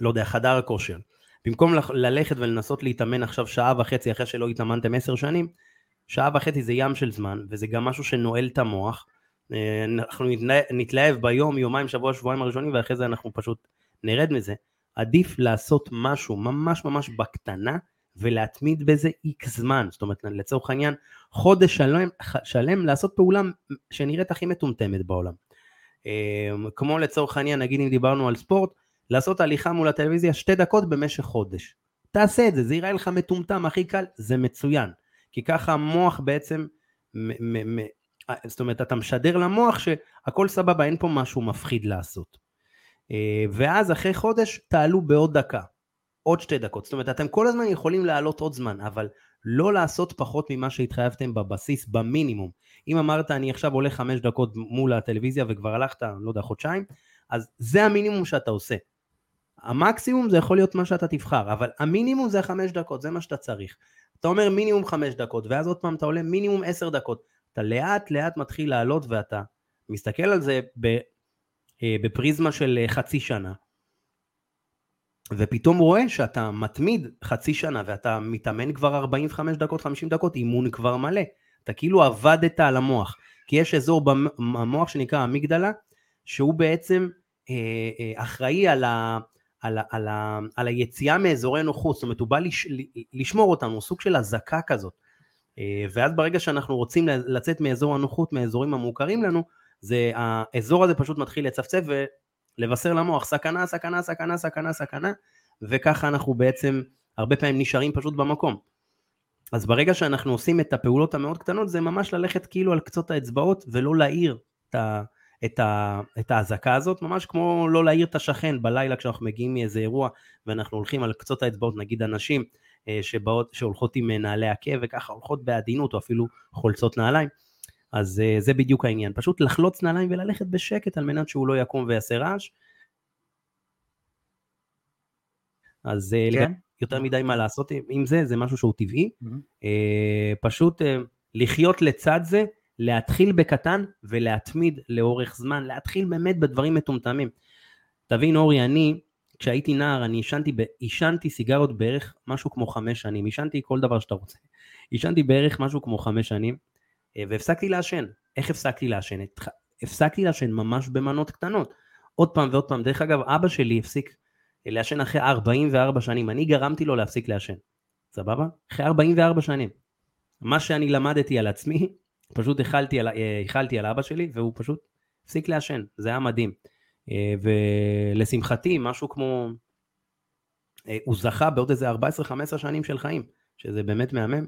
לא יודע, חדר הכושר, במקום ללכת ולנסות להתאמן עכשיו שעה וחצי אחרי שלא התאמנתם עשר שנים, שעה וחצי זה ים של זמן, וזה גם משהו שנועל את המוח. אנחנו נתלהב ביום, יומיים, שבוע, שבועיים הראשונים, ואחרי זה אנחנו פשוט נרד מזה. עדיף לעשות משהו ממש ממש בקטנה ולהתמיד בזה איקס זמן, זאת אומרת לצורך העניין חודש שלם, שלם לעשות פעולה שנראית הכי מטומטמת בעולם. אמ, כמו לצורך העניין נגיד אם דיברנו על ספורט, לעשות הליכה מול הטלוויזיה שתי דקות במשך חודש. תעשה את זה, זה יראה לך מטומטם הכי קל, זה מצוין. כי ככה המוח בעצם, מ- מ- זאת אומרת אתה משדר למוח שהכל סבבה, אין פה משהו מפחיד לעשות. אה, ואז אחרי חודש תעלו בעוד דקה, עוד שתי דקות. זאת אומרת, אתם כל הזמן יכולים לעלות עוד זמן, אבל לא לעשות פחות ממה שהתחייבתם בבסיס, במינימום. אם אמרת, אני עכשיו עולה חמש דקות מול הטלוויזיה וכבר הלכת, לא יודע, חודשיים, אז זה המינימום שאתה עושה. המקסימום זה יכול להיות מה שאתה תבחר, אבל המינימום זה החמש דקות, זה מה שאתה צריך. אתה אומר מינימום חמש דקות, ואז עוד פעם אתה עולה מינימום עשר דקות. אתה לאט לאט מתחיל לעלות ואתה מסתכל על זה אה, בפריזמה של אה, חצי שנה, ופתאום רואה שאתה מתמיד חצי שנה ואתה מתאמן כבר 45 דקות, 50 דקות, אימון כבר מלא. אתה כאילו עבדת על המוח, כי יש אזור במוח שנקרא אמיגדלה, שהוא בעצם אה, אה, אחראי על, ה, על, על, על היציאה מאזורי נוחות, זאת אומרת הוא בא לש, לשמור אותנו, סוג של אזעקה כזאת. אה, ואז ברגע שאנחנו רוצים לצאת מאזור הנוחות, מהאזורים המוכרים לנו, זה האזור הזה פשוט מתחיל לצפצף ולבשר למוח סכנה, סכנה, סכנה, סכנה, סכנה, וככה אנחנו בעצם, הרבה פעמים נשארים פשוט במקום. אז ברגע שאנחנו עושים את הפעולות המאוד קטנות, זה ממש ללכת כאילו על קצות האצבעות ולא להעיר את, ה, את, ה, את האזעקה הזאת, ממש כמו לא להעיר את השכן בלילה כשאנחנו מגיעים מאיזה אירוע ואנחנו הולכים על קצות האצבעות, נגיד אנשים אה, שבאות, שהולכות עם נעלי עקב וככה הולכות בעדינות או אפילו חולצות נעליים, אז אה, זה בדיוק העניין, פשוט לחלוץ נעליים וללכת בשקט על מנת שהוא לא יקום ויעשה רעש. אז אה, כן. יותר מדי מה לעשות עם זה, זה משהו שהוא טבעי. Mm-hmm. פשוט לחיות לצד זה, להתחיל בקטן ולהתמיד לאורך זמן, להתחיל באמת בדברים מטומטמים. תבין אורי, אני, כשהייתי נער, אני עישנתי, עישנתי סיגרות בערך משהו כמו חמש שנים, עישנתי כל דבר שאתה רוצה. עישנתי בערך משהו כמו חמש שנים, אה, והפסקתי לעשן. איך הפסקתי לעשן? הפסקתי לעשן ממש במנות קטנות. עוד פעם ועוד פעם. דרך אגב, אבא שלי הפסיק אה, לעשן אחרי 44 שנים. אני גרמתי לו להפסיק לעשן. סבבה? אחרי 44 שנים. מה שאני למדתי על עצמי, פשוט החלתי על, אה, על אבא שלי, והוא פשוט הפסיק לעשן. זה היה מדהים. ולשמחתי, משהו כמו... הוא זכה בעוד איזה 14-15 שנים של חיים, שזה באמת מהמם.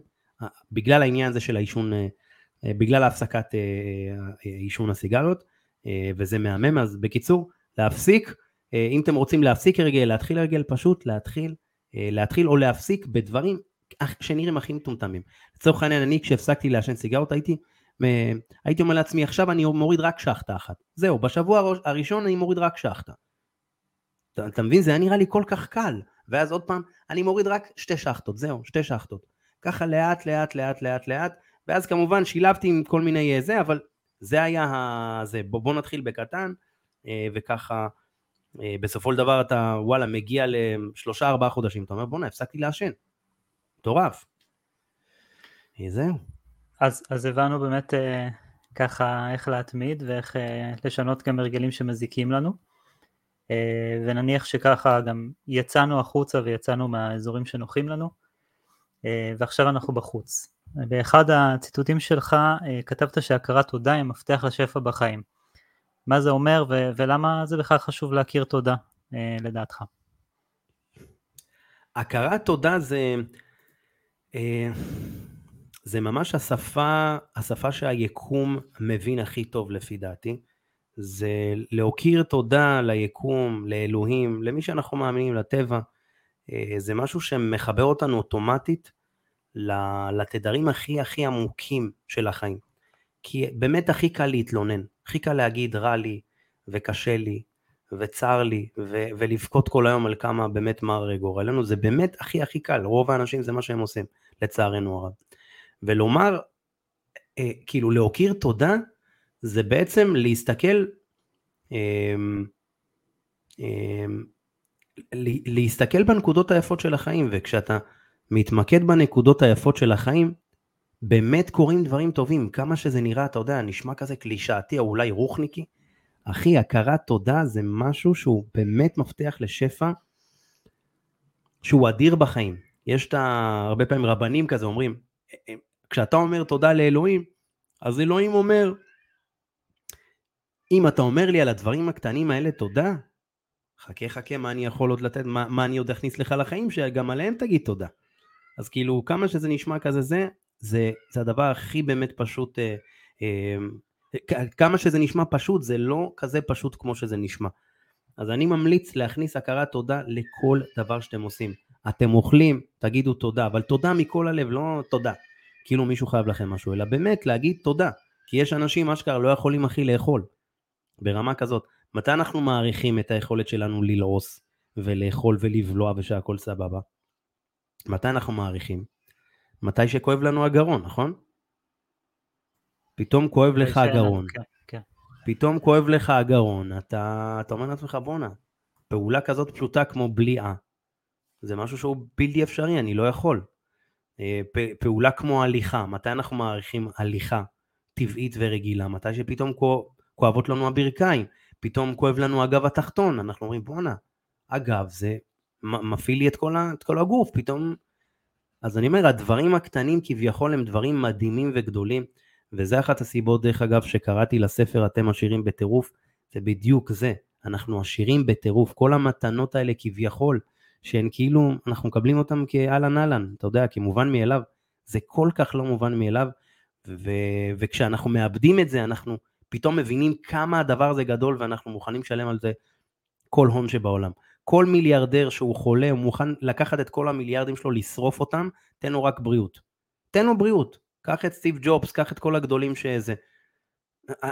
בגלל העניין הזה של העישון אה, בגלל הפסקת אה, אה, עישון הסיגריות, וזה מהמם, אז בקיצור, להפסיק, אם אתם רוצים להפסיק הרגל, להתחיל הרגל, פשוט להתחיל, להתחיל או להפסיק בדברים שנראים הכי מטומטמים. לצורך העניין, אני כשהפסקתי לעשן סיגרות, הייתי, הייתי אומר לעצמי, עכשיו אני מוריד רק שחטה אחת. זהו, בשבוע הראשון אני מוריד רק שחטה. אתה, אתה מבין? זה היה נראה לי כל כך קל. ואז עוד פעם, אני מוריד רק שתי שחטות, זהו, שתי שחטות. ככה לאט, לאט, לאט, לאט, לאט, ואז כמובן שילבתי עם כל מיני אה, זה, אבל זה היה ה... זה, בוא, בוא נתחיל בקטן, אה, וככה אה, בסופו של דבר אתה וואלה מגיע לשלושה ארבעה חודשים, אתה אומר בואנה הפסקתי לעשן, מטורף. זהו. אז, אז הבנו באמת ככה איך להתמיד ואיך לשנות גם הרגלים שמזיקים לנו. ונניח שככה גם יצאנו החוצה ויצאנו מהאזורים שנוחים לנו, ועכשיו אנחנו בחוץ. באחד הציטוטים שלך אה, כתבת שהכרת תודה היא מפתח לשפע בחיים. מה זה אומר ו- ולמה זה בכלל חשוב להכיר תודה אה, לדעתך? הכרת תודה זה, אה, זה ממש השפה, השפה שהיקום מבין הכי טוב לפי דעתי. זה להוקיר תודה ליקום, לאלוהים, למי שאנחנו מאמינים, לטבע. זה משהו שמחבר אותנו אוטומטית לתדרים הכי הכי עמוקים של החיים. כי באמת הכי קל להתלונן, הכי קל להגיד רע לי וקשה לי וצר לי ו- ולבכות כל היום על כמה באמת מר גורלנו, זה באמת הכי הכי קל, רוב האנשים זה מה שהם עושים, לצערנו הרב. ולומר, אה, כאילו להוקיר תודה, זה בעצם להסתכל, אה, אה, להסתכל בנקודות היפות של החיים, וכשאתה מתמקד בנקודות היפות של החיים, באמת קורים דברים טובים, כמה שזה נראה, אתה יודע, נשמע כזה קלישאתי או אולי רוחניקי. אחי, הכרת תודה זה משהו שהוא באמת מפתח לשפע שהוא אדיר בחיים. יש את ה... הרבה פעמים רבנים כזה אומרים, כשאתה אומר תודה לאלוהים, אז אלוהים אומר, אם אתה אומר לי על הדברים הקטנים האלה תודה, חכה חכה מה אני יכול עוד לתת, מה, מה אני עוד אכניס לך לחיים, שגם עליהם תגיד תודה. אז כאילו כמה שזה נשמע כזה זה, זה, זה הדבר הכי באמת פשוט, אה, אה, כמה שזה נשמע פשוט זה לא כזה פשוט כמו שזה נשמע. אז אני ממליץ להכניס הכרת תודה לכל דבר שאתם עושים. אתם אוכלים, תגידו תודה, אבל תודה מכל הלב, לא תודה. כאילו מישהו חייב לכם משהו, אלא באמת להגיד תודה. כי יש אנשים אשכרה לא יכולים הכי לאכול. ברמה כזאת. מתי אנחנו מעריכים את היכולת שלנו ללעוס ולאכול ולבלוע ושהכול סבבה? מתי אנחנו מעריכים? מתי שכואב לנו הגרון, נכון? פתאום כואב לך הגרון. כן, כן. פתאום כואב לך הגרון, אתה, אתה אומר לעצמך בואנה, פעולה כזאת פשוטה כמו בליעה, זה משהו שהוא בלתי אפשרי, אני לא יכול. אה, פעולה כמו הליכה, מתי אנחנו מעריכים הליכה טבעית ורגילה? מתי שפתאום כואבות לנו הברכיים, פתאום כואב לנו הגב התחתון, אנחנו אומרים בואנה, הגב זה מפעיל לי את כל, ה, את כל הגוף, פתאום... אז אני אומר, הדברים הקטנים כביכול הם דברים מדהימים וגדולים, וזה אחת הסיבות, דרך אגב, שקראתי לספר אתם עשירים בטירוף, זה בדיוק זה, אנחנו עשירים בטירוף, כל המתנות האלה כביכול, שהן כאילו, אנחנו מקבלים אותן כאהלן אהלן, אתה יודע, כמובן מאליו. זה כל כך לא מובן מאליו, ו, וכשאנחנו מאבדים את זה, אנחנו פתאום מבינים כמה הדבר הזה גדול, ואנחנו מוכנים לשלם על זה כל הון שבעולם. כל מיליארדר שהוא חולה, הוא מוכן לקחת את כל המיליארדים שלו, לשרוף אותם, תן לו רק בריאות. תן לו בריאות. קח את סטיב ג'ובס, קח את כל הגדולים שזה.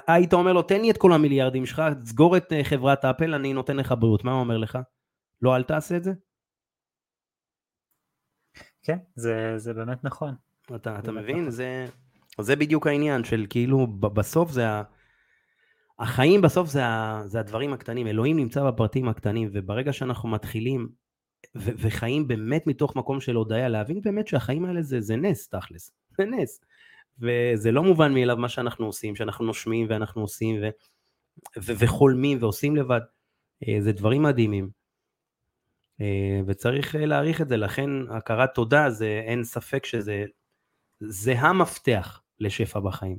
היית אומר לו, תן לי את כל המיליארדים שלך, סגור את אה, חברת אפל, אני נותן לך בריאות. מה הוא אומר לך? לא, אל תעשה את זה? כן, זה, זה באמת נכון. אתה, אתה מבין? נכון. זה, זה בדיוק העניין של כאילו, בסוף זה ה... החיים בסוף זה, ה, זה הדברים הקטנים, אלוהים נמצא בפרטים הקטנים, וברגע שאנחנו מתחילים ו- וחיים באמת מתוך מקום של הודיה, להבין באמת שהחיים האלה זה, זה נס תכלס, זה נס. וזה לא מובן מאליו מה שאנחנו עושים, שאנחנו נושמים ואנחנו עושים ו- ו- וחולמים ועושים לבד, אה, זה דברים מדהימים. אה, וצריך אה, להעריך את זה, לכן הכרת תודה זה אין ספק שזה זה המפתח לשפע בחיים.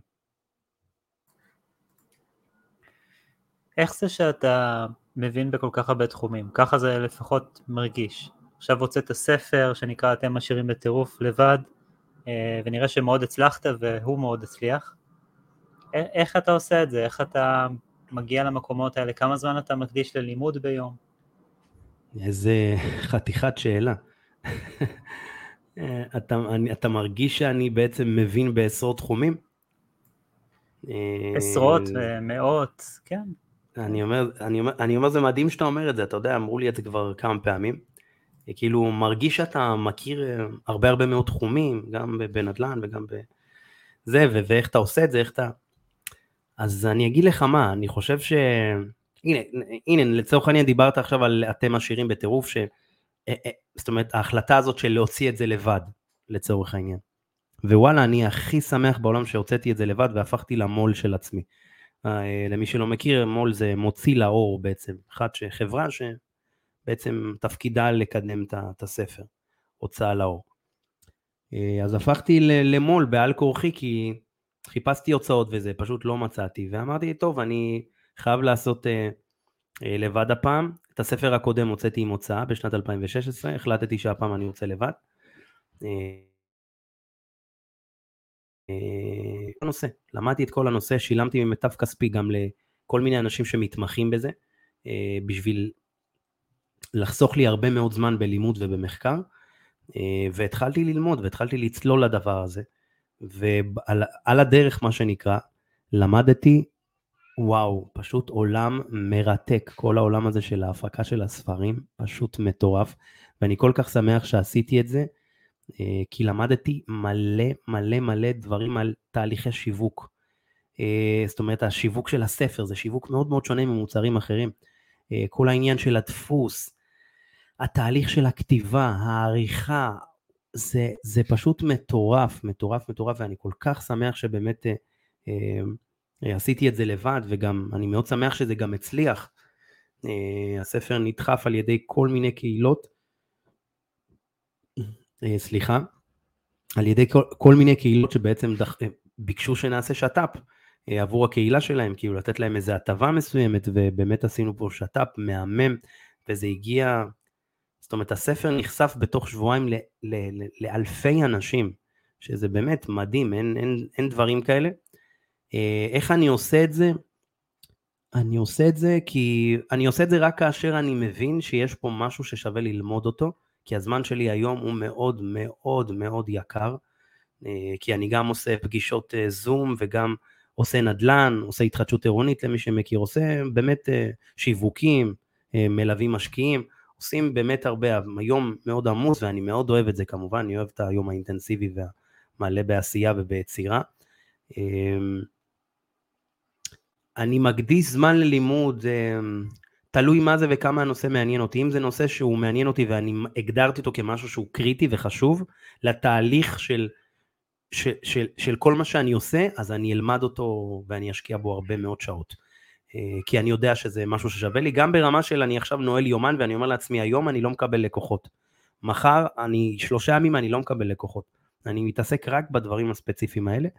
איך זה שאתה מבין בכל כך הרבה תחומים? ככה זה לפחות מרגיש. עכשיו הוצאת ספר שנקרא אתם עשירים בטירוף לבד, אה, ונראה שמאוד הצלחת והוא מאוד הצליח. איך אתה עושה את זה? איך אתה מגיע למקומות האלה? כמה זמן אתה מקדיש ללימוד ביום? איזה חתיכת שאלה. אתה, אני, אתה מרגיש שאני בעצם מבין בעשרות תחומים? עשרות ומאות, כן. אני אומר, אני, אומר, אני אומר, זה מדהים שאתה אומר את זה, אתה יודע, אמרו לי את זה כבר כמה פעמים. כאילו, מרגיש שאתה מכיר אה, הרבה הרבה מאוד תחומים, גם בנדל"ן וגם בזה, ואיך אתה עושה את זה, איך אתה... אז אני אגיד לך מה, אני חושב ש... הנה, הנה, לצורך העניין דיברת עכשיו על אתם עשירים בטירוף, ש... אה, אה, זאת אומרת, ההחלטה הזאת של להוציא את זה לבד, לצורך העניין. ווואלה, אני הכי שמח בעולם שהוצאתי את זה לבד והפכתי למו"ל של עצמי. אה, למי שלא מכיר, מו"ל זה מוציא לאור בעצם, אחת שחברה שבעצם תפקידה לקדם את הספר, הוצאה לאור. אז הפכתי למו"ל בעל כורחי כי חיפשתי הוצאות וזה, פשוט לא מצאתי, ואמרתי, טוב, אני חייב לעשות לבד הפעם, את הספר הקודם הוצאתי עם הוצאה בשנת 2016, החלטתי שהפעם אני יוצא לבד. הנושא, למדתי את כל הנושא, שילמתי ממיטב כספי גם לכל מיני אנשים שמתמחים בזה, אה, בשביל לחסוך לי הרבה מאוד זמן בלימוד ובמחקר, אה, והתחלתי ללמוד והתחלתי לצלול לדבר הזה, ועל הדרך מה שנקרא, למדתי וואו, פשוט עולם מרתק, כל העולם הזה של ההפקה של הספרים, פשוט מטורף, ואני כל כך שמח שעשיתי את זה, אה, כי למדתי מלא מלא מלא דברים על תהליכי שיווק. אה, זאת אומרת, השיווק של הספר זה שיווק מאוד מאוד שונה ממוצרים אחרים. אה, כל העניין של הדפוס, התהליך של הכתיבה, העריכה, זה, זה פשוט מטורף, מטורף, מטורף, ואני כל כך שמח שבאמת עשיתי את זה לבד, וגם אני מאוד שמח שזה גם הצליח. אה, הספר נדחף על ידי כל מיני קהילות, אה, סליחה, על ידי כל, כל מיני קהילות שבעצם דח, ביקשו שנעשה שת"פ עבור הקהילה שלהם, כאילו לתת להם איזו הטבה מסוימת, ובאמת עשינו פה שת"פ מהמם, וזה הגיע, זאת אומרת הספר נחשף בתוך שבועיים ל, ל, ל, לאלפי אנשים, שזה באמת מדהים, אין, אין, אין דברים כאלה. אה, איך אני עושה את זה? אני עושה את זה כי אני עושה את זה רק כאשר אני מבין שיש פה משהו ששווה ללמוד אותו, כי הזמן שלי היום הוא מאוד מאוד מאוד יקר, אה, כי אני גם עושה פגישות אה, זום וגם עושה נדל"ן, עושה התחדשות עירונית למי שמכיר, עושה באמת שיווקים, מלווים משקיעים, עושים באמת הרבה, היום מאוד עמוס ואני מאוד אוהב את זה כמובן, אני אוהב את היום האינטנסיבי והמלא בעשייה וביצירה. אני מקדיש זמן ללימוד, תלוי מה זה וכמה הנושא מעניין אותי. אם זה נושא שהוא מעניין אותי ואני הגדרתי אותו כמשהו שהוא קריטי וחשוב לתהליך של, של, של, של כל מה שאני עושה, אז אני אלמד אותו ואני אשקיע בו הרבה מאוד שעות. אה, כי אני יודע שזה משהו ששווה לי, גם ברמה של אני עכשיו נועל יומן ואני אומר לעצמי, היום אני לא מקבל לקוחות. מחר, אני, שלושה ימים אני לא מקבל לקוחות. אני מתעסק רק בדברים הספציפיים האלה.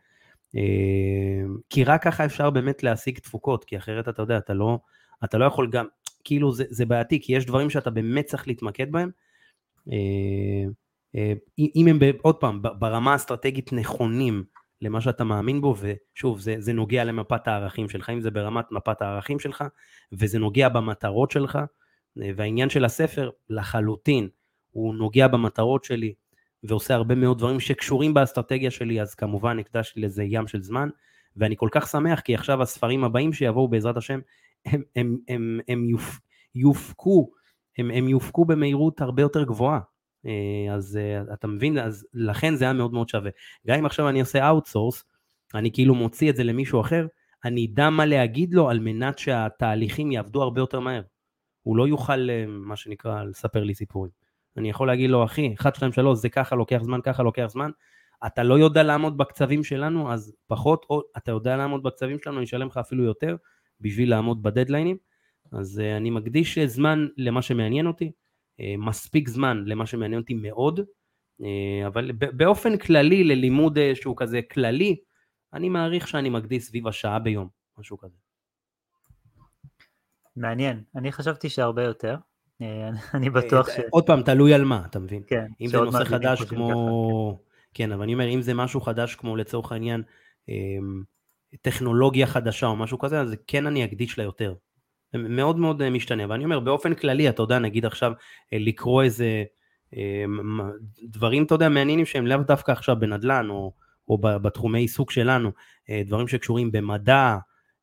אמ, כי רק ככה אפשר באמת להשיג תפוקות, כי אחרת אתה יודע, אתה לא, אתה לא יכול גם, כאילו זה, זה בעייתי, כי יש דברים שאתה באמת צריך להתמקד בהם, אם הם עוד פעם ברמה האסטרטגית נכונים למה שאתה מאמין בו, ושוב, זה, זה נוגע למפת הערכים שלך, אם זה ברמת מפת הערכים שלך, וזה נוגע במטרות שלך, והעניין של הספר לחלוטין, הוא נוגע במטרות שלי, ועושה הרבה מאוד דברים שקשורים באסטרטגיה שלי, אז כמובן הקדשתי לזה ים של זמן, ואני כל כך שמח, כי עכשיו הספרים הבאים שיבואו בעזרת השם, הם, הם, הם, הם יופ, יופקו, הם, הם יופקו במהירות הרבה יותר גבוהה. אה, אז אה, אתה מבין, אז לכן זה היה מאוד מאוד שווה. גם אם עכשיו אני עושה outsource, אני כאילו מוציא את זה למישהו אחר, אני אדע מה להגיד לו על מנת שהתהליכים יעבדו הרבה יותר מהר. הוא לא יוכל, אה, מה שנקרא, לספר לי סיפורים. אני יכול להגיד לו, אחי, 1, 2, 3, זה ככה לוקח זמן, ככה לוקח זמן. אתה לא יודע לעמוד בקצבים שלנו, אז פחות, או אתה יודע לעמוד בקצבים שלנו, אני אשלם לך אפילו יותר, בשביל לעמוד בדדליינים. אז אני מקדיש זמן למה שמעניין אותי, אה, מספיק זמן למה שמעניין אותי מאוד, אה, אבל באופן כללי, ללימוד אה, שהוא כזה כללי, אני מעריך שאני מקדיש סביב השעה ביום, משהו כזה. מעניין, אני חשבתי שהרבה יותר, אני בטוח ש... עוד פעם, תלוי על מה, אתה מבין? כן. אם זה נושא חדש כמו... כן, אבל אני אומר, אם זה משהו חדש כמו לצורך העניין טכנולוגיה חדשה או משהו כזה, אז כן אני אקדיש לה יותר. מאוד מאוד אה, משתנה, ואני אומר באופן כללי, אתה יודע, נגיד עכשיו אה, לקרוא איזה אה, דברים, אתה יודע, מעניינים שהם לאו דווקא עכשיו בנדל"ן או, או בתחומי עיסוק שלנו, דברים שקשורים במדע,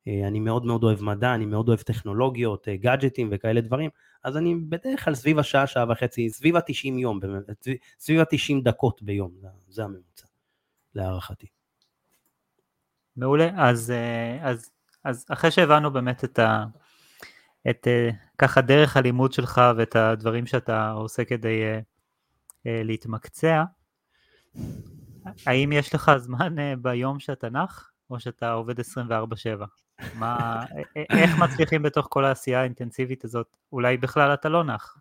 אני מאוד מאוד אוהב מדע, אני מאוד אוהב טכנולוגיות, גאדג'טים וכאלה דברים, אז אני בדרך כלל סביב השעה, שעה וחצי, סביב ה-90 יום, סביב ה-90 דקות ביום, זה הממוצע, להערכתי. מעולה, אז, אז, אז אחרי שהבנו באמת את ה... את ככה דרך הלימוד שלך ואת הדברים שאתה עושה כדי להתמקצע, האם יש לך זמן ביום שאתה נח, או שאתה עובד 24/7? מה, איך מצליחים בתוך כל העשייה האינטנסיבית הזאת? אולי בכלל אתה לא נח.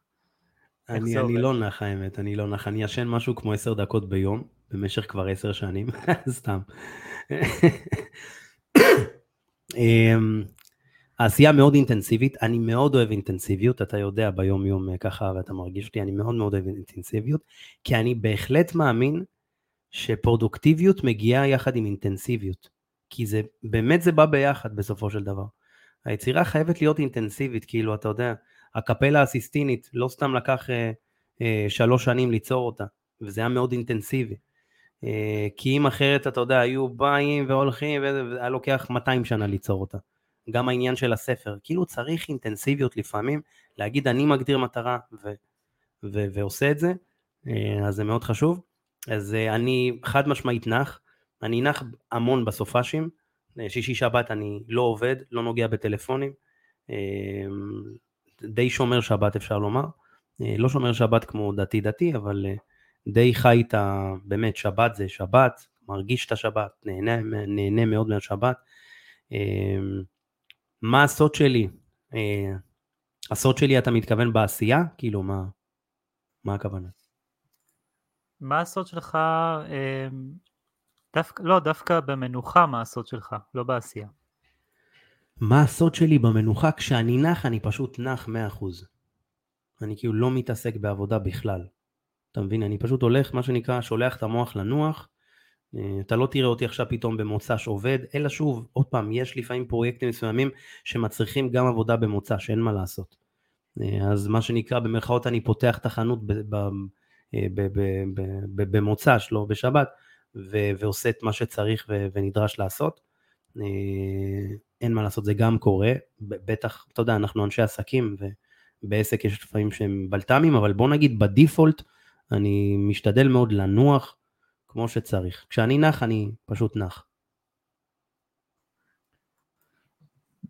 אני, אני לא נח האמת, אני לא נח, אני ישן משהו כמו עשר דקות ביום, במשך כבר עשר שנים, [LAUGHS] סתם. אמ, העשייה מאוד אינטנסיבית, אני מאוד אוהב אינטנסיביות, אתה יודע ביום יום אה, ככה ואתה מרגיש אותי, אני מאוד מאוד אוהב אינטנסיביות, כי אני בהחלט מאמין שפרודוקטיביות מגיעה יחד עם אינטנסיביות, כי זה, באמת זה בא ביחד בסופו של דבר. היצירה חייבת להיות אינטנסיבית, כאילו אתה יודע, הקפלה הסיסטינית לא סתם לקח אה, אה, שלוש שנים ליצור אותה, וזה היה מאוד אינטנסיבי. אה, כי אם אחרת אתה יודע, היו באים והולכים, והיה לוקח 200 שנה ליצור אותה. גם העניין של הספר, כאילו צריך אינטנסיביות לפעמים, להגיד אני מגדיר מטרה ו- ו- ועושה את זה, אה, אז זה מאוד חשוב. אז אה, אני חד משמעית נח, אני נח המון בסופאשים, אה, שישי שבת אני לא עובד, לא נוגע בטלפונים, די שומר שבת אפשר לומר, לא שומר שבת כמו דתי דתי, אבל די חי את ה... באמת, שבת זה שבת, מרגיש את השבת, נהנה, נהנה מאוד מהשבת. מה הסוד שלי? אה, הסוד שלי אתה מתכוון בעשייה? כאילו מה, מה הכוונה? מה הסוד שלך, אה, דווקא, לא, דווקא במנוחה מה הסוד שלך, לא בעשייה. מה הסוד שלי במנוחה? כשאני נח אני פשוט נח 100%. אני כאילו לא מתעסק בעבודה בכלל. אתה מבין? אני פשוט הולך, מה שנקרא, שולח את המוח לנוח, אה, אתה לא תראה אותי עכשיו פתאום במוצ"ש עובד, אלא שוב, עוד פעם, יש לפעמים פרויקטים מסוימים שמצריכים גם עבודה במוצ"ש, שאין מה לעשות. אה, אז מה שנקרא, במרכאות אני פותח את החנות אה, במוצ"ש, לא בשבת, ועושה את מה שצריך ונדרש לעשות. אין מה לעשות, זה גם קורה, בטח, אתה יודע, אנחנו אנשי עסקים, ובעסק יש לפעמים שהם בלת"מים, אבל בוא נגיד בדיפולט, אני משתדל מאוד לנוח, כמו שצריך. כשאני נח, אני פשוט נח.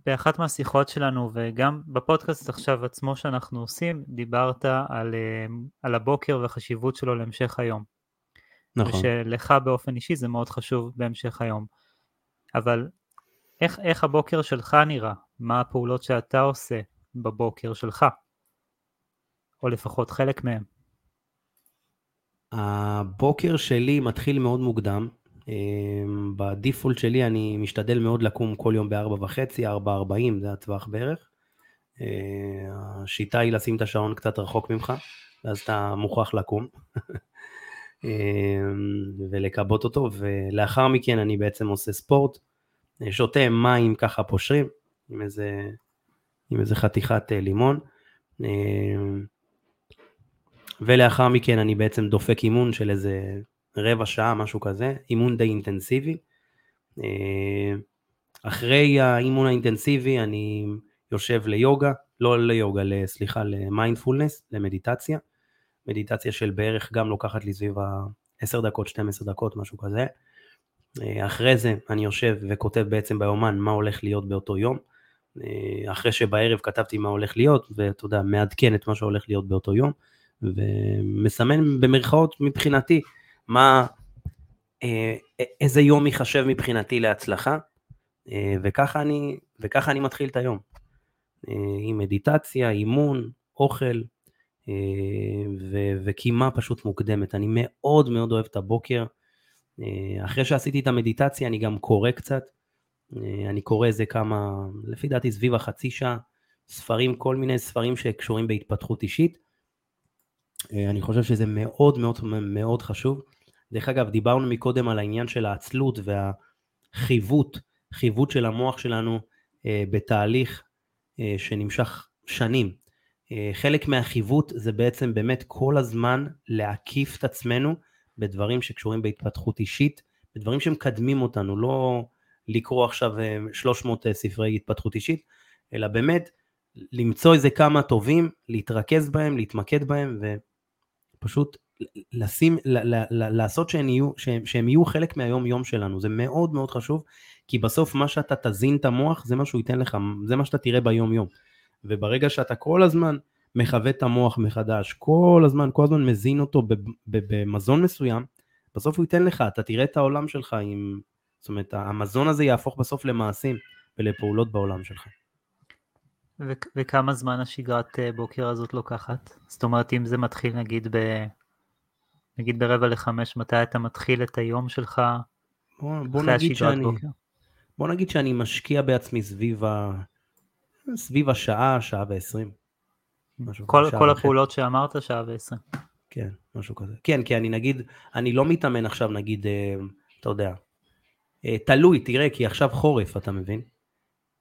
באחת מהשיחות שלנו וגם בפודקאסט עכשיו עצמו שאנחנו עושים, דיברת על, אה, על הבוקר והחשיבות שלו להמשך היום. נכון. ושלך באופן אישי זה מאוד חשוב בהמשך היום. אבל איך, איך הבוקר שלך נראה? מה הפעולות שאתה עושה בבוקר שלך? או לפחות חלק מהם. הבוקר שלי מתחיל מאוד מוקדם. אמ, בדיפולט שלי אני משתדל מאוד לקום כל יום ב-4 וחצי, 4.40, זה הטווח בערך. אה, השיטה היא לשים את השעון קצת רחוק ממך, ואז אתה מוכרח לקום [LAUGHS] ולכבות אותו, ולאחר מכן אני בעצם עושה ספורט, שותה מים ככה פושרים, עם איזה, עם איזה חתיכת לימון. ולאחר מכן אני בעצם דופק אימון של איזה רבע שעה, משהו כזה, אימון די אינטנסיבי. אה, אחרי האימון האינטנסיבי אני יושב ליוגה, לא ליוגה, סליחה, למיינדפולנס, למדיטציה. מדיטציה של בערך גם לוקחת לי סביב ה-10 דקות, 12 דקות, משהו כזה. אה, אחרי זה אני יושב וכותב בעצם ביומן מה הולך להיות באותו יום. אה, אחרי שבערב כתבתי מה הולך להיות, ואתה יודע, מעדכן את מה שהולך להיות באותו יום. ומסמן במרכאות מבחינתי מה, אה, איזה יום ייחשב מבחינתי להצלחה, וככה אני, וככה אני מתחיל את היום. עם מדיטציה, אימון, אוכל, ו- וקימה פשוט מוקדמת. אני מאוד מאוד אוהב את הבוקר. אחרי שעשיתי את המדיטציה אני גם קורא קצת. אני קורא איזה כמה, לפי דעתי סביב החצי שעה, ספרים, כל מיני ספרים שקשורים בהתפתחות אישית. אני חושב שזה מאוד מאוד מאוד חשוב. דרך אגב, דיברנו מקודם על העניין של העצלות והחיווט, חיווט של המוח שלנו אה, בתהליך אה, שנמשך שנים. חלק מהחיווט זה בעצם באמת כל הזמן להקיף את עצמנו בדברים שקשורים בהתפתחות אישית, בדברים שמקדמים אותנו, לא לקרוא עכשיו 300 ספרי התפתחות אישית, אלא באמת למצוא איזה כמה טובים, להתרכז בהם, להתמקד בהם, פשוט לשים, ל, ל, ל, לעשות שהם יהיו, שהם, שהם יהיו חלק מהיום יום שלנו, זה מאוד מאוד חשוב, כי בסוף מה שאתה תזין את המוח זה מה שהוא ייתן לך, זה מה שאתה תראה ביום יום. וברגע שאתה כל הזמן מכוון את המוח מחדש, כל הזמן, כל הזמן מזין אותו במזון מסוים, בסוף הוא ייתן לך, אתה תראה את העולם שלך עם, זאת אומרת, המזון הזה יהפוך בסוף למעשים ולפעולות בעולם שלך. ו- וכמה זמן השגרת אה, בוקר הזאת לוקחת? זאת אומרת, אם זה מתחיל נגיד ב... נגיד ברבע לחמש, מתי אתה מתחיל את היום שלך בוא, בוא אחרי השגרת שאני, בוקר? בוא נגיד שאני משקיע בעצמי סביב, ה... סביב השעה, שעה ועשרים. כל, כל הפעולות שאמרת, שעה ועשרים. כן, משהו כזה. כן, כי אני נגיד, אני לא מתאמן עכשיו, נגיד, אה, אתה יודע, אה, תלוי, תראה, כי עכשיו חורף, אתה מבין?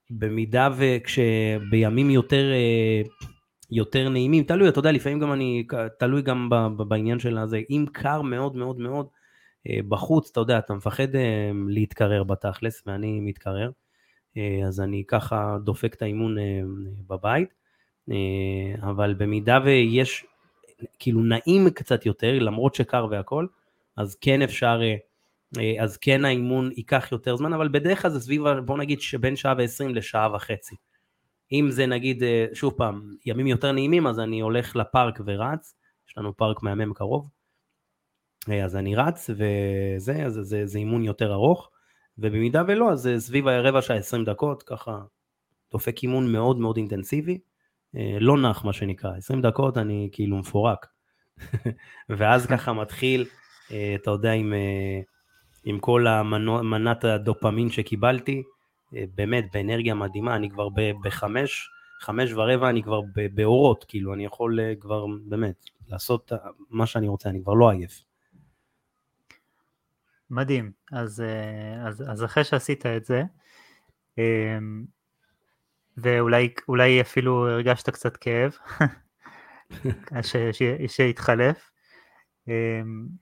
במידה וכשבימים יותר, אה, יותר נעימים, תלוי, אתה יודע, לפעמים גם אני, תלוי גם בעניין של הזה, אם קר מאוד מאוד מאוד אה, בחוץ, אתה יודע, אתה מפחד אה, להתקרר בתכלס, ואני מתקרר, אז אני ככה דופק את האימון בבית, אבל במידה ויש, כאילו נעים קצת יותר, למרות שקר והכל, אז כן אפשר אה, אז כן האימון ייקח יותר זמן, אבל בדרך כלל זה סביב, בוא נגיד שבין שעה ועשרים לשעה וחצי. אם זה נגיד, אה, שוב פעם, ימים יותר נעימים, אז אני הולך לפארק ורץ, יש לנו פארק מהמם קרוב, אה, אז אני רץ, וזה, אז זה, זה אימון יותר ארוך, ובמידה ולא, אז זה סביב הרבע שעה עשרים דקות, ככה דופק אימון מאוד מאוד אינטנסיבי, לא נח מה שנקרא, עשרים דקות אני כאילו מפורק, [LAUGHS] ואז ככה מתחיל, אתה יודע, עם... עם כל המנת הדופמין שקיבלתי, אה, באמת באנרגיה מדהימה, אני כבר בחמש, חמש ורבע אני כבר באורות, כאילו. אני יכול אה, כבר באמת לעשות מה שאני רוצה, אני כבר לא עייף. מדהים, אז, אה, אז, אז אחרי שעשית את זה, ואולי אפילו הרגשת קצת כאב, [LAUGHS] שהתחלף,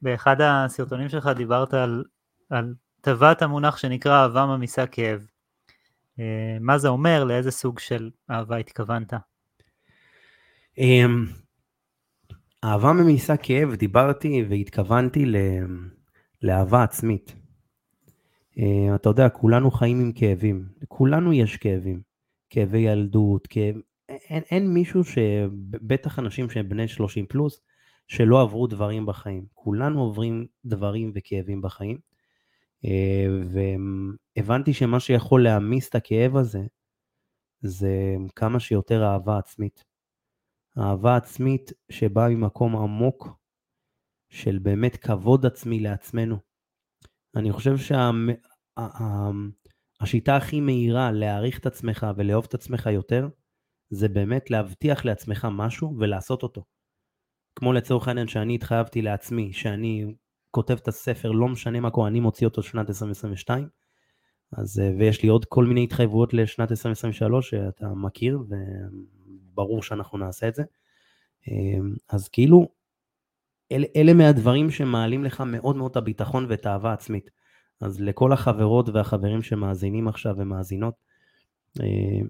באחד הסרטונים שלך דיברת על על טבעת המונח שנקרא אהבה ממיסה כאב. אה, מה זה אומר? לאיזה סוג של אהבה התכוונת? אמ, אהבה ממיסה כאב, דיברתי והתכוונתי לאהבה עצמית. אה, אתה יודע, כולנו חיים עם כאבים, לכולנו יש כאבים, כאבי ילדות, כאב... אין, אין מישהו בטח אנשים שהם בני 30 פלוס, שלא עברו דברים בחיים. כולנו עוברים דברים וכאבים בחיים. אה, והבנתי שמה שיכול להעמיס את הכאב הזה, זה כמה שיותר אהבה עצמית. אהבה עצמית שבאה ממקום עמוק של באמת כבוד עצמי לעצמנו. אני חושב שהשיטה שה, הכי מהירה להעריך את עצמך ולאהוב את עצמך יותר, זה באמת להבטיח לעצמך משהו ולעשות אותו. כמו לצורך העניין שאני התחייבתי לעצמי, שאני כותב את הספר, לא משנה מה קורה, אני מוציא אותו שנת 2022, אז, אה, ויש לי עוד כל מיני התחייבויות לשנת 2023 שאתה מכיר, וברור שאנחנו נעשה את זה. אז כאילו, אל, אלה מהדברים שמעלים לך מאוד מאוד את הביטחון ואת האהבה העצמית. אז לכל החברות והחברים שמאזינים עכשיו ומאזינות, אה,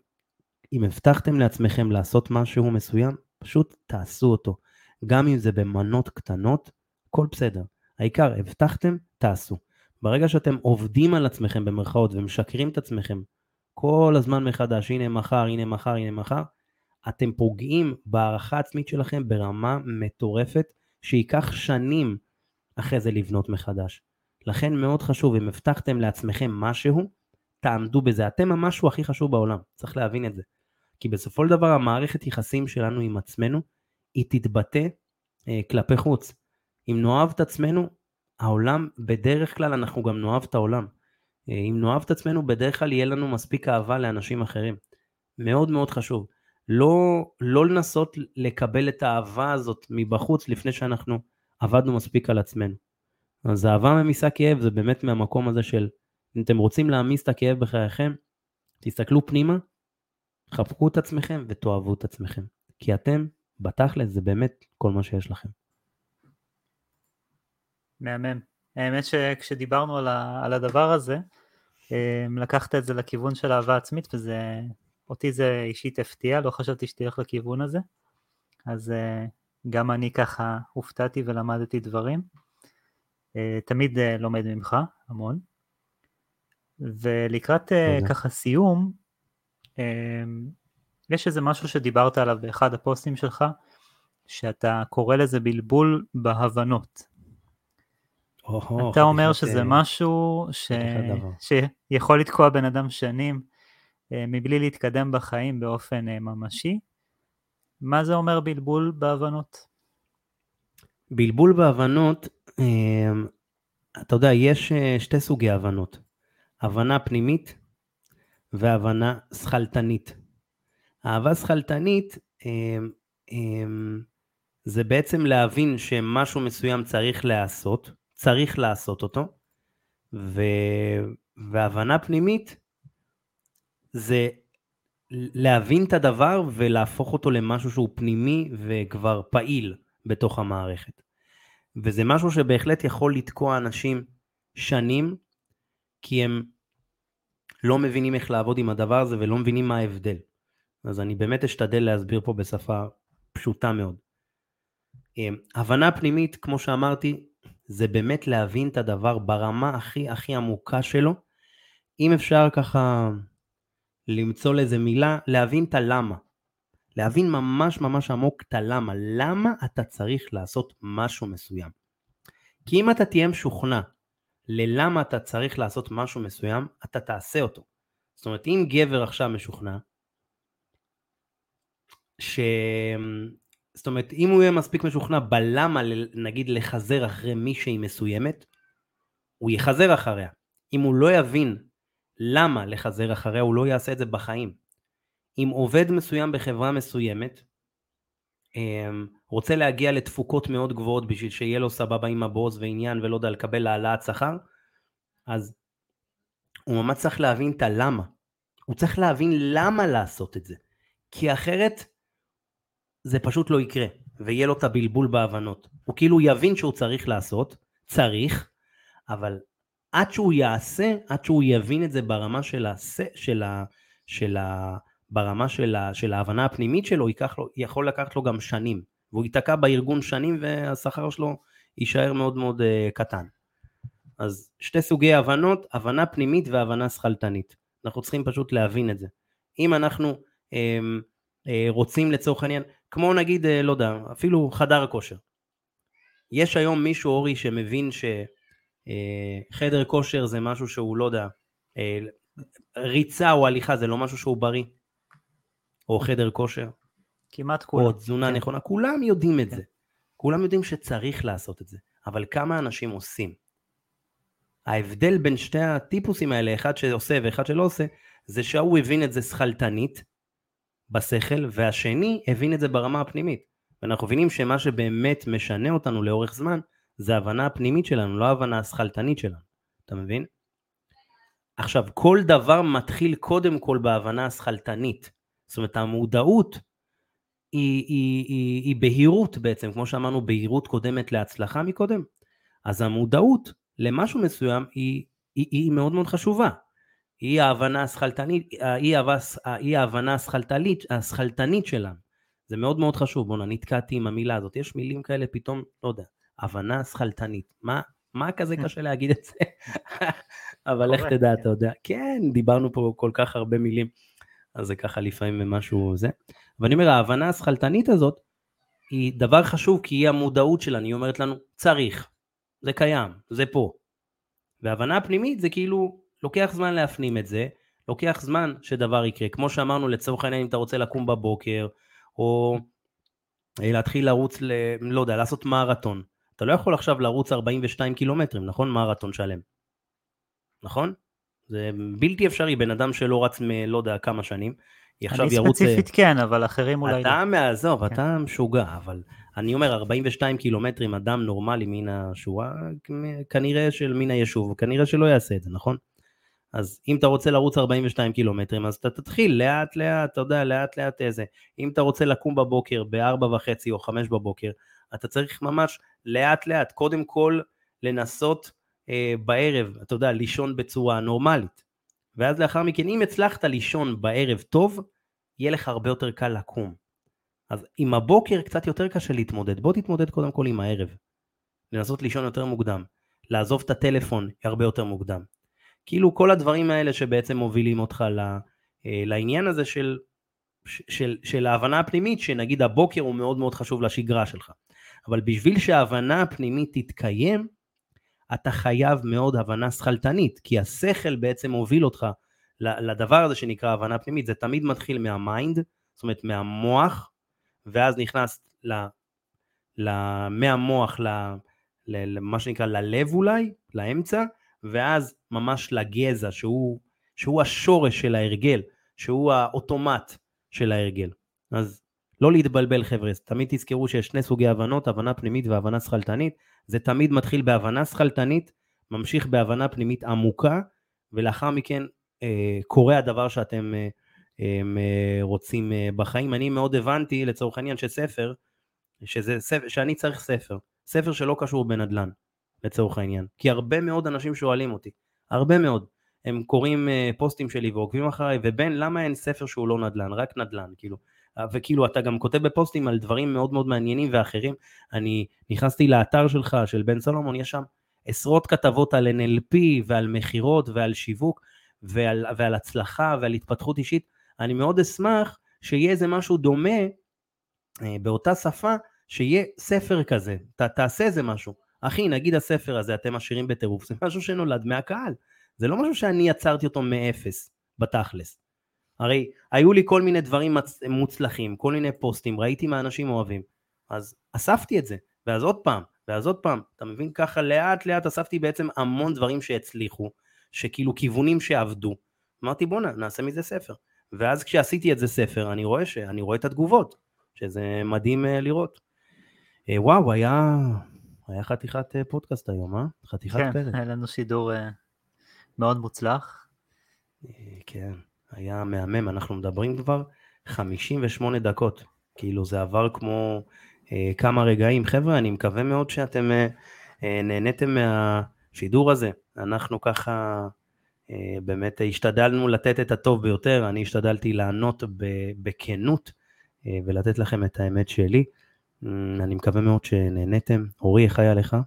אם הבטחתם לעצמכם לעשות משהו מסוים, פשוט תעשו אותו. גם אם זה במנות קטנות, הכל בסדר. העיקר, הבטחתם, תעשו. ברגע שאתם עובדים על עצמכם במרכאות ומשקרים את עצמכם כל הזמן מחדש, הנה מחר, הנה מחר, הנה מחר, אתם פוגעים בהערכה העצמית שלכם ברמה מטורפת, שייקח שנים אחרי זה לבנות מחדש. לכן מאוד חשוב, אם הבטחתם לעצמכם משהו, תעמדו בזה. אתם המשהו הכי חשוב בעולם, צריך להבין את זה. כי בסופו של דבר המערכת יחסים שלנו עם עצמנו, היא תתבטא אה, כלפי חוץ. אם נאהב את עצמנו, העולם, בדרך כלל אנחנו גם נאהב את העולם. אה, אם נאהב את עצמנו, בדרך כלל יהיה לנו מספיק אהבה לאנשים אחרים. מאוד מאוד חשוב. לא, לא לנסות לקבל את האהבה הזאת מבחוץ לפני שאנחנו עבדנו מספיק על עצמנו. אז אהבה ממיסה כאב זה באמת מהמקום הזה של אם אתם רוצים להעמיס את הכאב בחייכם, תסתכלו פנימה, חבקו את עצמכם ותאהבו את עצמכם. כי אתם, בתכלס, זה באמת כל מה שיש לכם. מהמם. האמת שכשדיברנו על, הדבר הזה, אה, לקחת את זה לכיוון של אהבה עצמית, וזה אותי זה אישית הפתיע, לא חשבתי שתלך לכיוון הזה, אז uh, גם אני ככה הופתעתי ולמדתי דברים. Uh, תמיד uh, לומד ממך המון. ולקראת uh, ככה סיום, יש איזה משהו שדיברת עליו באחד הפוסטים שלך, שאתה קורא לזה בלבול בהבנות. Oh, אתה אומר שזה משהו ש... שיכול לתקוע בן אדם שנים, אה, מבלי להתקדם בחיים באופן אה, ממשי. מה זה אומר בלבול בהבנות? בלבול בהבנות, אה, אתה יודע, יש שתי סוגי הבנות. הבנה פנימית והבנה שכלתנית. אהבה שכלתנית זה בעצם להבין שמשהו מסוים צריך להיעשות, צריך לעשות אותו, ו... והבנה פנימית זה להבין את הדבר ולהפוך אותו למשהו שהוא פנימי וכבר פעיל בתוך המערכת. וזה משהו שבהחלט יכול לתקוע אנשים שנים, כי הם לא מבינים איך לעבוד עם הדבר הזה ולא מבינים מה ההבדל. אז אני באמת אשתדל להסביר פה בשפה פשוטה מאוד. אמ, הבנה פנימית, כמו שאמרתי, זה באמת להבין את הדבר ברמה הכי הכי עמוקה שלו. אם אפשר ככה למצוא לזה מילה, להבין את הלמה. להבין ממש ממש עמוק את הלמה. למה אתה צריך לעשות משהו מסוים. כי אם אתה תהיה משוכנע ללמה אתה צריך לעשות משהו מסוים, אתה תעשה אותו. זאת אומרת, אם גבר עכשיו משוכנע, ש... זאת אומרת, אם הוא יהיה מספיק משוכנע בלמה, נגיד, לחזר אחרי מישהי מסוימת, הוא יחזר אחריה. אם הוא לא יבין למה לחזר אחריה? הוא לא יעשה את זה בחיים. אם עובד מסוים בחברה מסוימת אמ, רוצה להגיע לתפוקות מאוד גבוהות בשביל שיהיה לו סבבה עם הבוס ועניין ולא יודע לקבל העלאת שכר, אז הוא ממש צריך להבין את הלמה. הוא צריך להבין למה לעשות את זה. כי אחרת זה פשוט לא יקרה, ויהיה לו את הבלבול בהבנות. הוא כאילו יבין שהוא צריך לעשות, צריך, אבל עד שהוא יעשה, עד שהוא יבין את זה ברמה של, הס... של, ה... של, ה... ברמה של, ה... של ההבנה הפנימית שלו, לו, יכול לקחת לו גם שנים. והוא ייתקע בארגון שנים והשכר שלו יישאר מאוד מאוד uh, קטן. אז שתי סוגי הבנות, הבנה פנימית והבנה שכלתנית. אנחנו צריכים פשוט להבין את זה. אם אנחנו um, uh, רוצים לצורך העניין, כמו נגיד, uh, לא יודע, אפילו חדר כושר. יש היום מישהו, אורי, שמבין ש... אה, חדר כושר זה משהו שהוא, לא יודע, אה, ריצה או הליכה זה לא משהו שהוא בריא, או חדר כושר. כמעט כולם. או תזונה כן. נכונה, כולם יודעים את כן. זה. כולם יודעים שצריך לעשות את זה, אבל כמה אנשים עושים? ההבדל בין שתי הטיפוסים האלה, אחד שעושה ואחד שלא עושה, זה שההוא הבין את זה שכלתנית, בשכל, והשני הבין את זה ברמה הפנימית. ואנחנו מבינים שמה שבאמת משנה אותנו לאורך זמן, זה ההבנה הפנימית שלנו, לא ההבנה השכלתנית שלנו. אתה מבין? עכשיו, כל דבר מתחיל קודם כל בהבנה השכלתנית. זאת אומרת, המודעות היא, היא, היא, היא בהירות בעצם, כמו שאמרנו, בהירות קודמת להצלחה מקודם. אז המודעות למשהו מסוים היא, היא, היא מאוד מאוד חשובה. היא ההבנה השכלתנית, היא, ההבנה השכלתנית, השכלתנית שלנו. זה מאוד מאוד חשוב. בוא'נה, נתקעתי עם המילה הזאת. יש מילים כאלה פתאום, לא יודע, הבנה שכלתנית. מה, מה כזה [LAUGHS] קשה להגיד את זה? [LAUGHS] אבל איך תדע, אתה יודע. כן, דיברנו פה כל כך הרבה מילים, אז זה ככה לפעמים משהו זה. ואני אומר, ההבנה השכלתנית הזאת היא דבר חשוב, כי היא המודעות שלנו, היא אומרת לנו, צריך, זה קיים, זה פה. וההבנה הפנימית זה כאילו, לוקח זמן להפנים את זה, לוקח זמן שדבר יקרה. כמו שאמרנו, לצורך העניין, אם אתה רוצה לקום בבוקר, או אה, להתחיל לרוץ, ל... לא יודע, לעשות מרתון. אתה לא יכול עכשיו לרוץ 42 קילומטרים, נכון? מרתון שלם. נכון? זה בלתי אפשרי, בן אדם שלא רץ מלא יודע כמה שנים, עכשיו ירוץ... אני ספציפית כן, אבל אחרים אולי אתה לא. מעזוב, כן. אתה משוגע, אבל אני אומר 42 קילומטרים, אדם נורמלי מן השורה, כנראה של מן היישוב, כנראה שלא יעשה את זה, נכון? אז אם אתה רוצה לרוץ 42 קילומטרים, אז אתה תתחיל לאט לאט, אתה יודע, לאט לאט איזה. אם אתה רוצה לקום בבוקר ב-4 וחצי או 5 בבוקר, אתה צריך ממש לאט לאט, קודם כל לנסות אה, בערב, אתה יודע, לישון בצורה נורמלית. ואז לאחר מכן, אם הצלחת לישון בערב טוב, יהיה לך הרבה יותר קל לקום. אז עם הבוקר קצת יותר קשה להתמודד, בוא תתמודד קודם כל עם הערב. לנסות לישון יותר מוקדם. לעזוב את הטלפון הרבה יותר מוקדם. כאילו כל הדברים האלה שבעצם מובילים אותך ל, אה, לעניין הזה של, של, של ההבנה הפנימית, שנגיד הבוקר הוא מאוד מאוד חשוב לשגרה שלך. אבל בשביל שההבנה הפנימית תתקיים, אתה חייב מאוד הבנה שכלתנית, כי השכל בעצם מוביל אותך לדבר הזה שנקרא הבנה פנימית, זה תמיד מתחיל מה mind, זאת אומרת מהמוח, ואז נכנס ל, ל, מהמוח למה שנקרא ללב אולי, לאמצע, ואז ממש לגזע, שהוא, שהוא השורש של ההרגל, שהוא האוטומט של ההרגל. אז לא להתבלבל חבר'ה, תמיד תזכרו שיש שני סוגי הבנות, הבנה פנימית והבנה שכלתנית. זה תמיד מתחיל בהבנה שכלתנית, ממשיך בהבנה פנימית עמוקה, ולאחר מכן אה, קורה הדבר שאתם אה, אה, רוצים אה, בחיים. אני מאוד הבנתי לצורך העניין שספר, שזה ספר, שאני צריך ספר, ספר שלא קשור בנדל"ן. לצורך העניין. כי הרבה מאוד אנשים שואלים אותי, הרבה מאוד. הם קוראים uh, פוסטים שלי ועוקבים אחריי, ובן, למה אין ספר שהוא לא נדל"ן, רק נדל"ן, כאילו. וכאילו, אתה גם כותב בפוסטים על דברים מאוד מאוד מעניינים ואחרים. אני נכנסתי לאתר שלך, של בן סולומון, יש שם עשרות כתבות על NLP ועל מכירות ועל שיווק ועל, ועל הצלחה ועל התפתחות אישית. אני מאוד אשמח שיהיה איזה משהו דומה אה, באותה שפה, שיהיה ספר כזה, ת, תעשה איזה משהו. אחי, נגיד הספר הזה, אתם עשירים בטירוף, זה משהו שנולד מהקהל. זה לא משהו שאני יצרתי אותו מאפס, בתכלס. הרי היו לי כל מיני דברים מוצלחים, כל מיני פוסטים, ראיתי מה אנשים אוהבים. אז אספתי את זה, ואז עוד פעם, ואז עוד פעם, אתה מבין? ככה לאט לאט אספתי בעצם המון דברים שהצליחו, שכאילו כיוונים שעבדו. אמרתי בואנה, נעשה מזה ספר. ואז כשעשיתי את זה ספר, אני רואה שאני רואה את התגובות, שזה מדהים אה, לראות. אה, וואו, היה היה חתיכת אה, פודקאסט היום, אה? חתיכת כן, פרק. כן, היה לנו שידור מאוד מוצלח. כן, היה מהמם, אנחנו מדברים כבר 58 דקות. כאילו זה עבר כמו uh, כמה רגעים. חבר'ה, אני מקווה מאוד שאתם uh, uh, נהניתם מהשידור הזה. אנחנו ככה uh, באמת השתדלנו לתת את הטוב ביותר, אני השתדלתי לענות בכנות uh, ולתת לכם את האמת שלי. אמ, אני מקווה מאוד שנהניתם. אורי, איך היה לך?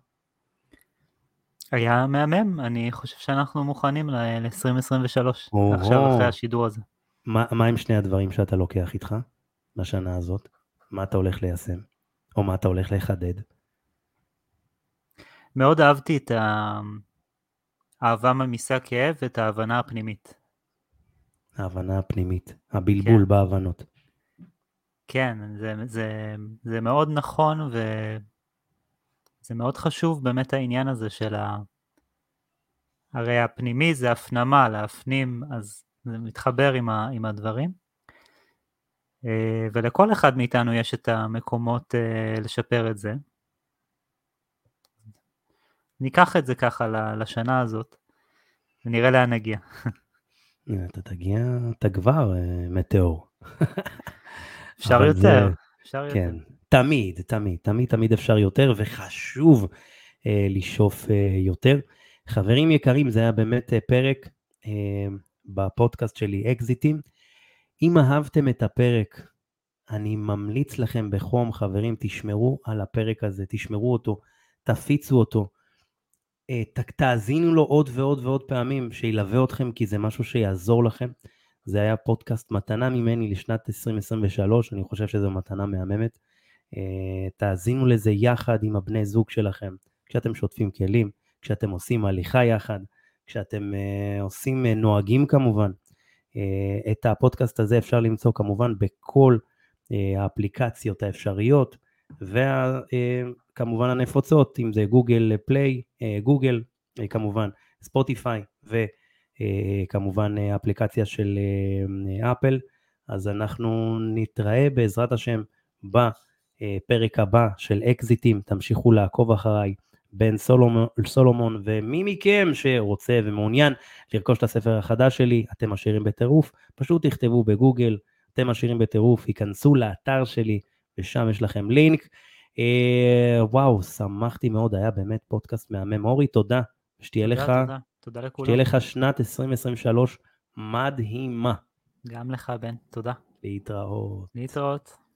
היה מהמם, אני חושב שאנחנו מוכנים ל-2023, עכשיו אחרי השידור הזה. מה, מה עם שני הדברים שאתה לוקח איתך בשנה הזאת? מה אתה הולך ליישם? או מה אתה הולך לחדד? מאוד אהבתי את האהבה ממיסי הכאב ואת ההבנה הפנימית. ההבנה הפנימית, הבלבול כן. בהבנות. כן, זה, זה, זה מאוד נכון וזה מאוד חשוב באמת העניין הזה של ה... הרי הפנימי זה הפנמה, להפנים, אז זה מתחבר עם, ה, עם הדברים. אה, ולכל אחד מאיתנו יש את המקומות אה, לשפר את זה. ניקח את זה ככה לשנה הזאת, ונראה לאן נגיע. אתה תגיע, אתה כבר מטאור. אפשר יותר, אפשר יותר. תמיד, תמיד, תמיד, תמיד אפשר יותר, וחשוב אה, לשאוף אה, יותר. חברים יקרים, זה היה באמת אה, פרק אה, בפודקאסט שלי, אקזיטים. אם אהבתם את הפרק, אני ממליץ לכם בחום, חברים, תשמרו על הפרק הזה, תשמרו אותו, תפיצו אותו, אה, תאזינו לו עוד ועוד ועוד פעמים, שילווה אתכם, כי זה משהו שיעזור לכם. זה היה פודקאסט מתנה ממני לשנת 2023, אני חושב שזו מתנה מהממת. אה, תאזינו לזה יחד עם הבני זוג שלכם, כשאתם שוטפים כלים, כשאתם עושים הליכה יחד, כשאתם uh, עושים uh, נוהגים כמובן. את הפודקאסט הזה אפשר למצוא כמובן בכל האפליקציות האפשריות, וכמובן הנפוצות, אם זה גוגל פליי, גוגל, כמובן ספוטיפיי, וכמובן אפליקציה של אפל. אז אנחנו נתראה בעזרת השם בפרק הבא של אקזיטים, תמשיכו לעקוב אחריי. בן סולומון, סולומון, ומי מכם שרוצה ומעוניין לרכוש את הספר החדש שלי, אתם עשירים בטירוף, פשוט תכתבו בגוגל, אתם עשירים בטירוף, ייכנסו לאתר שלי, ושם יש לכם לינק. אה, וואו, שמחתי מאוד, היה באמת פודקאסט מהמם. אורי, תודה. שתהיה תודה, לך, תודה, תודה לכולם. שתהיה לך שנת 2023 מדהימה. גם לך, בן, תודה. להתראות. להתראות.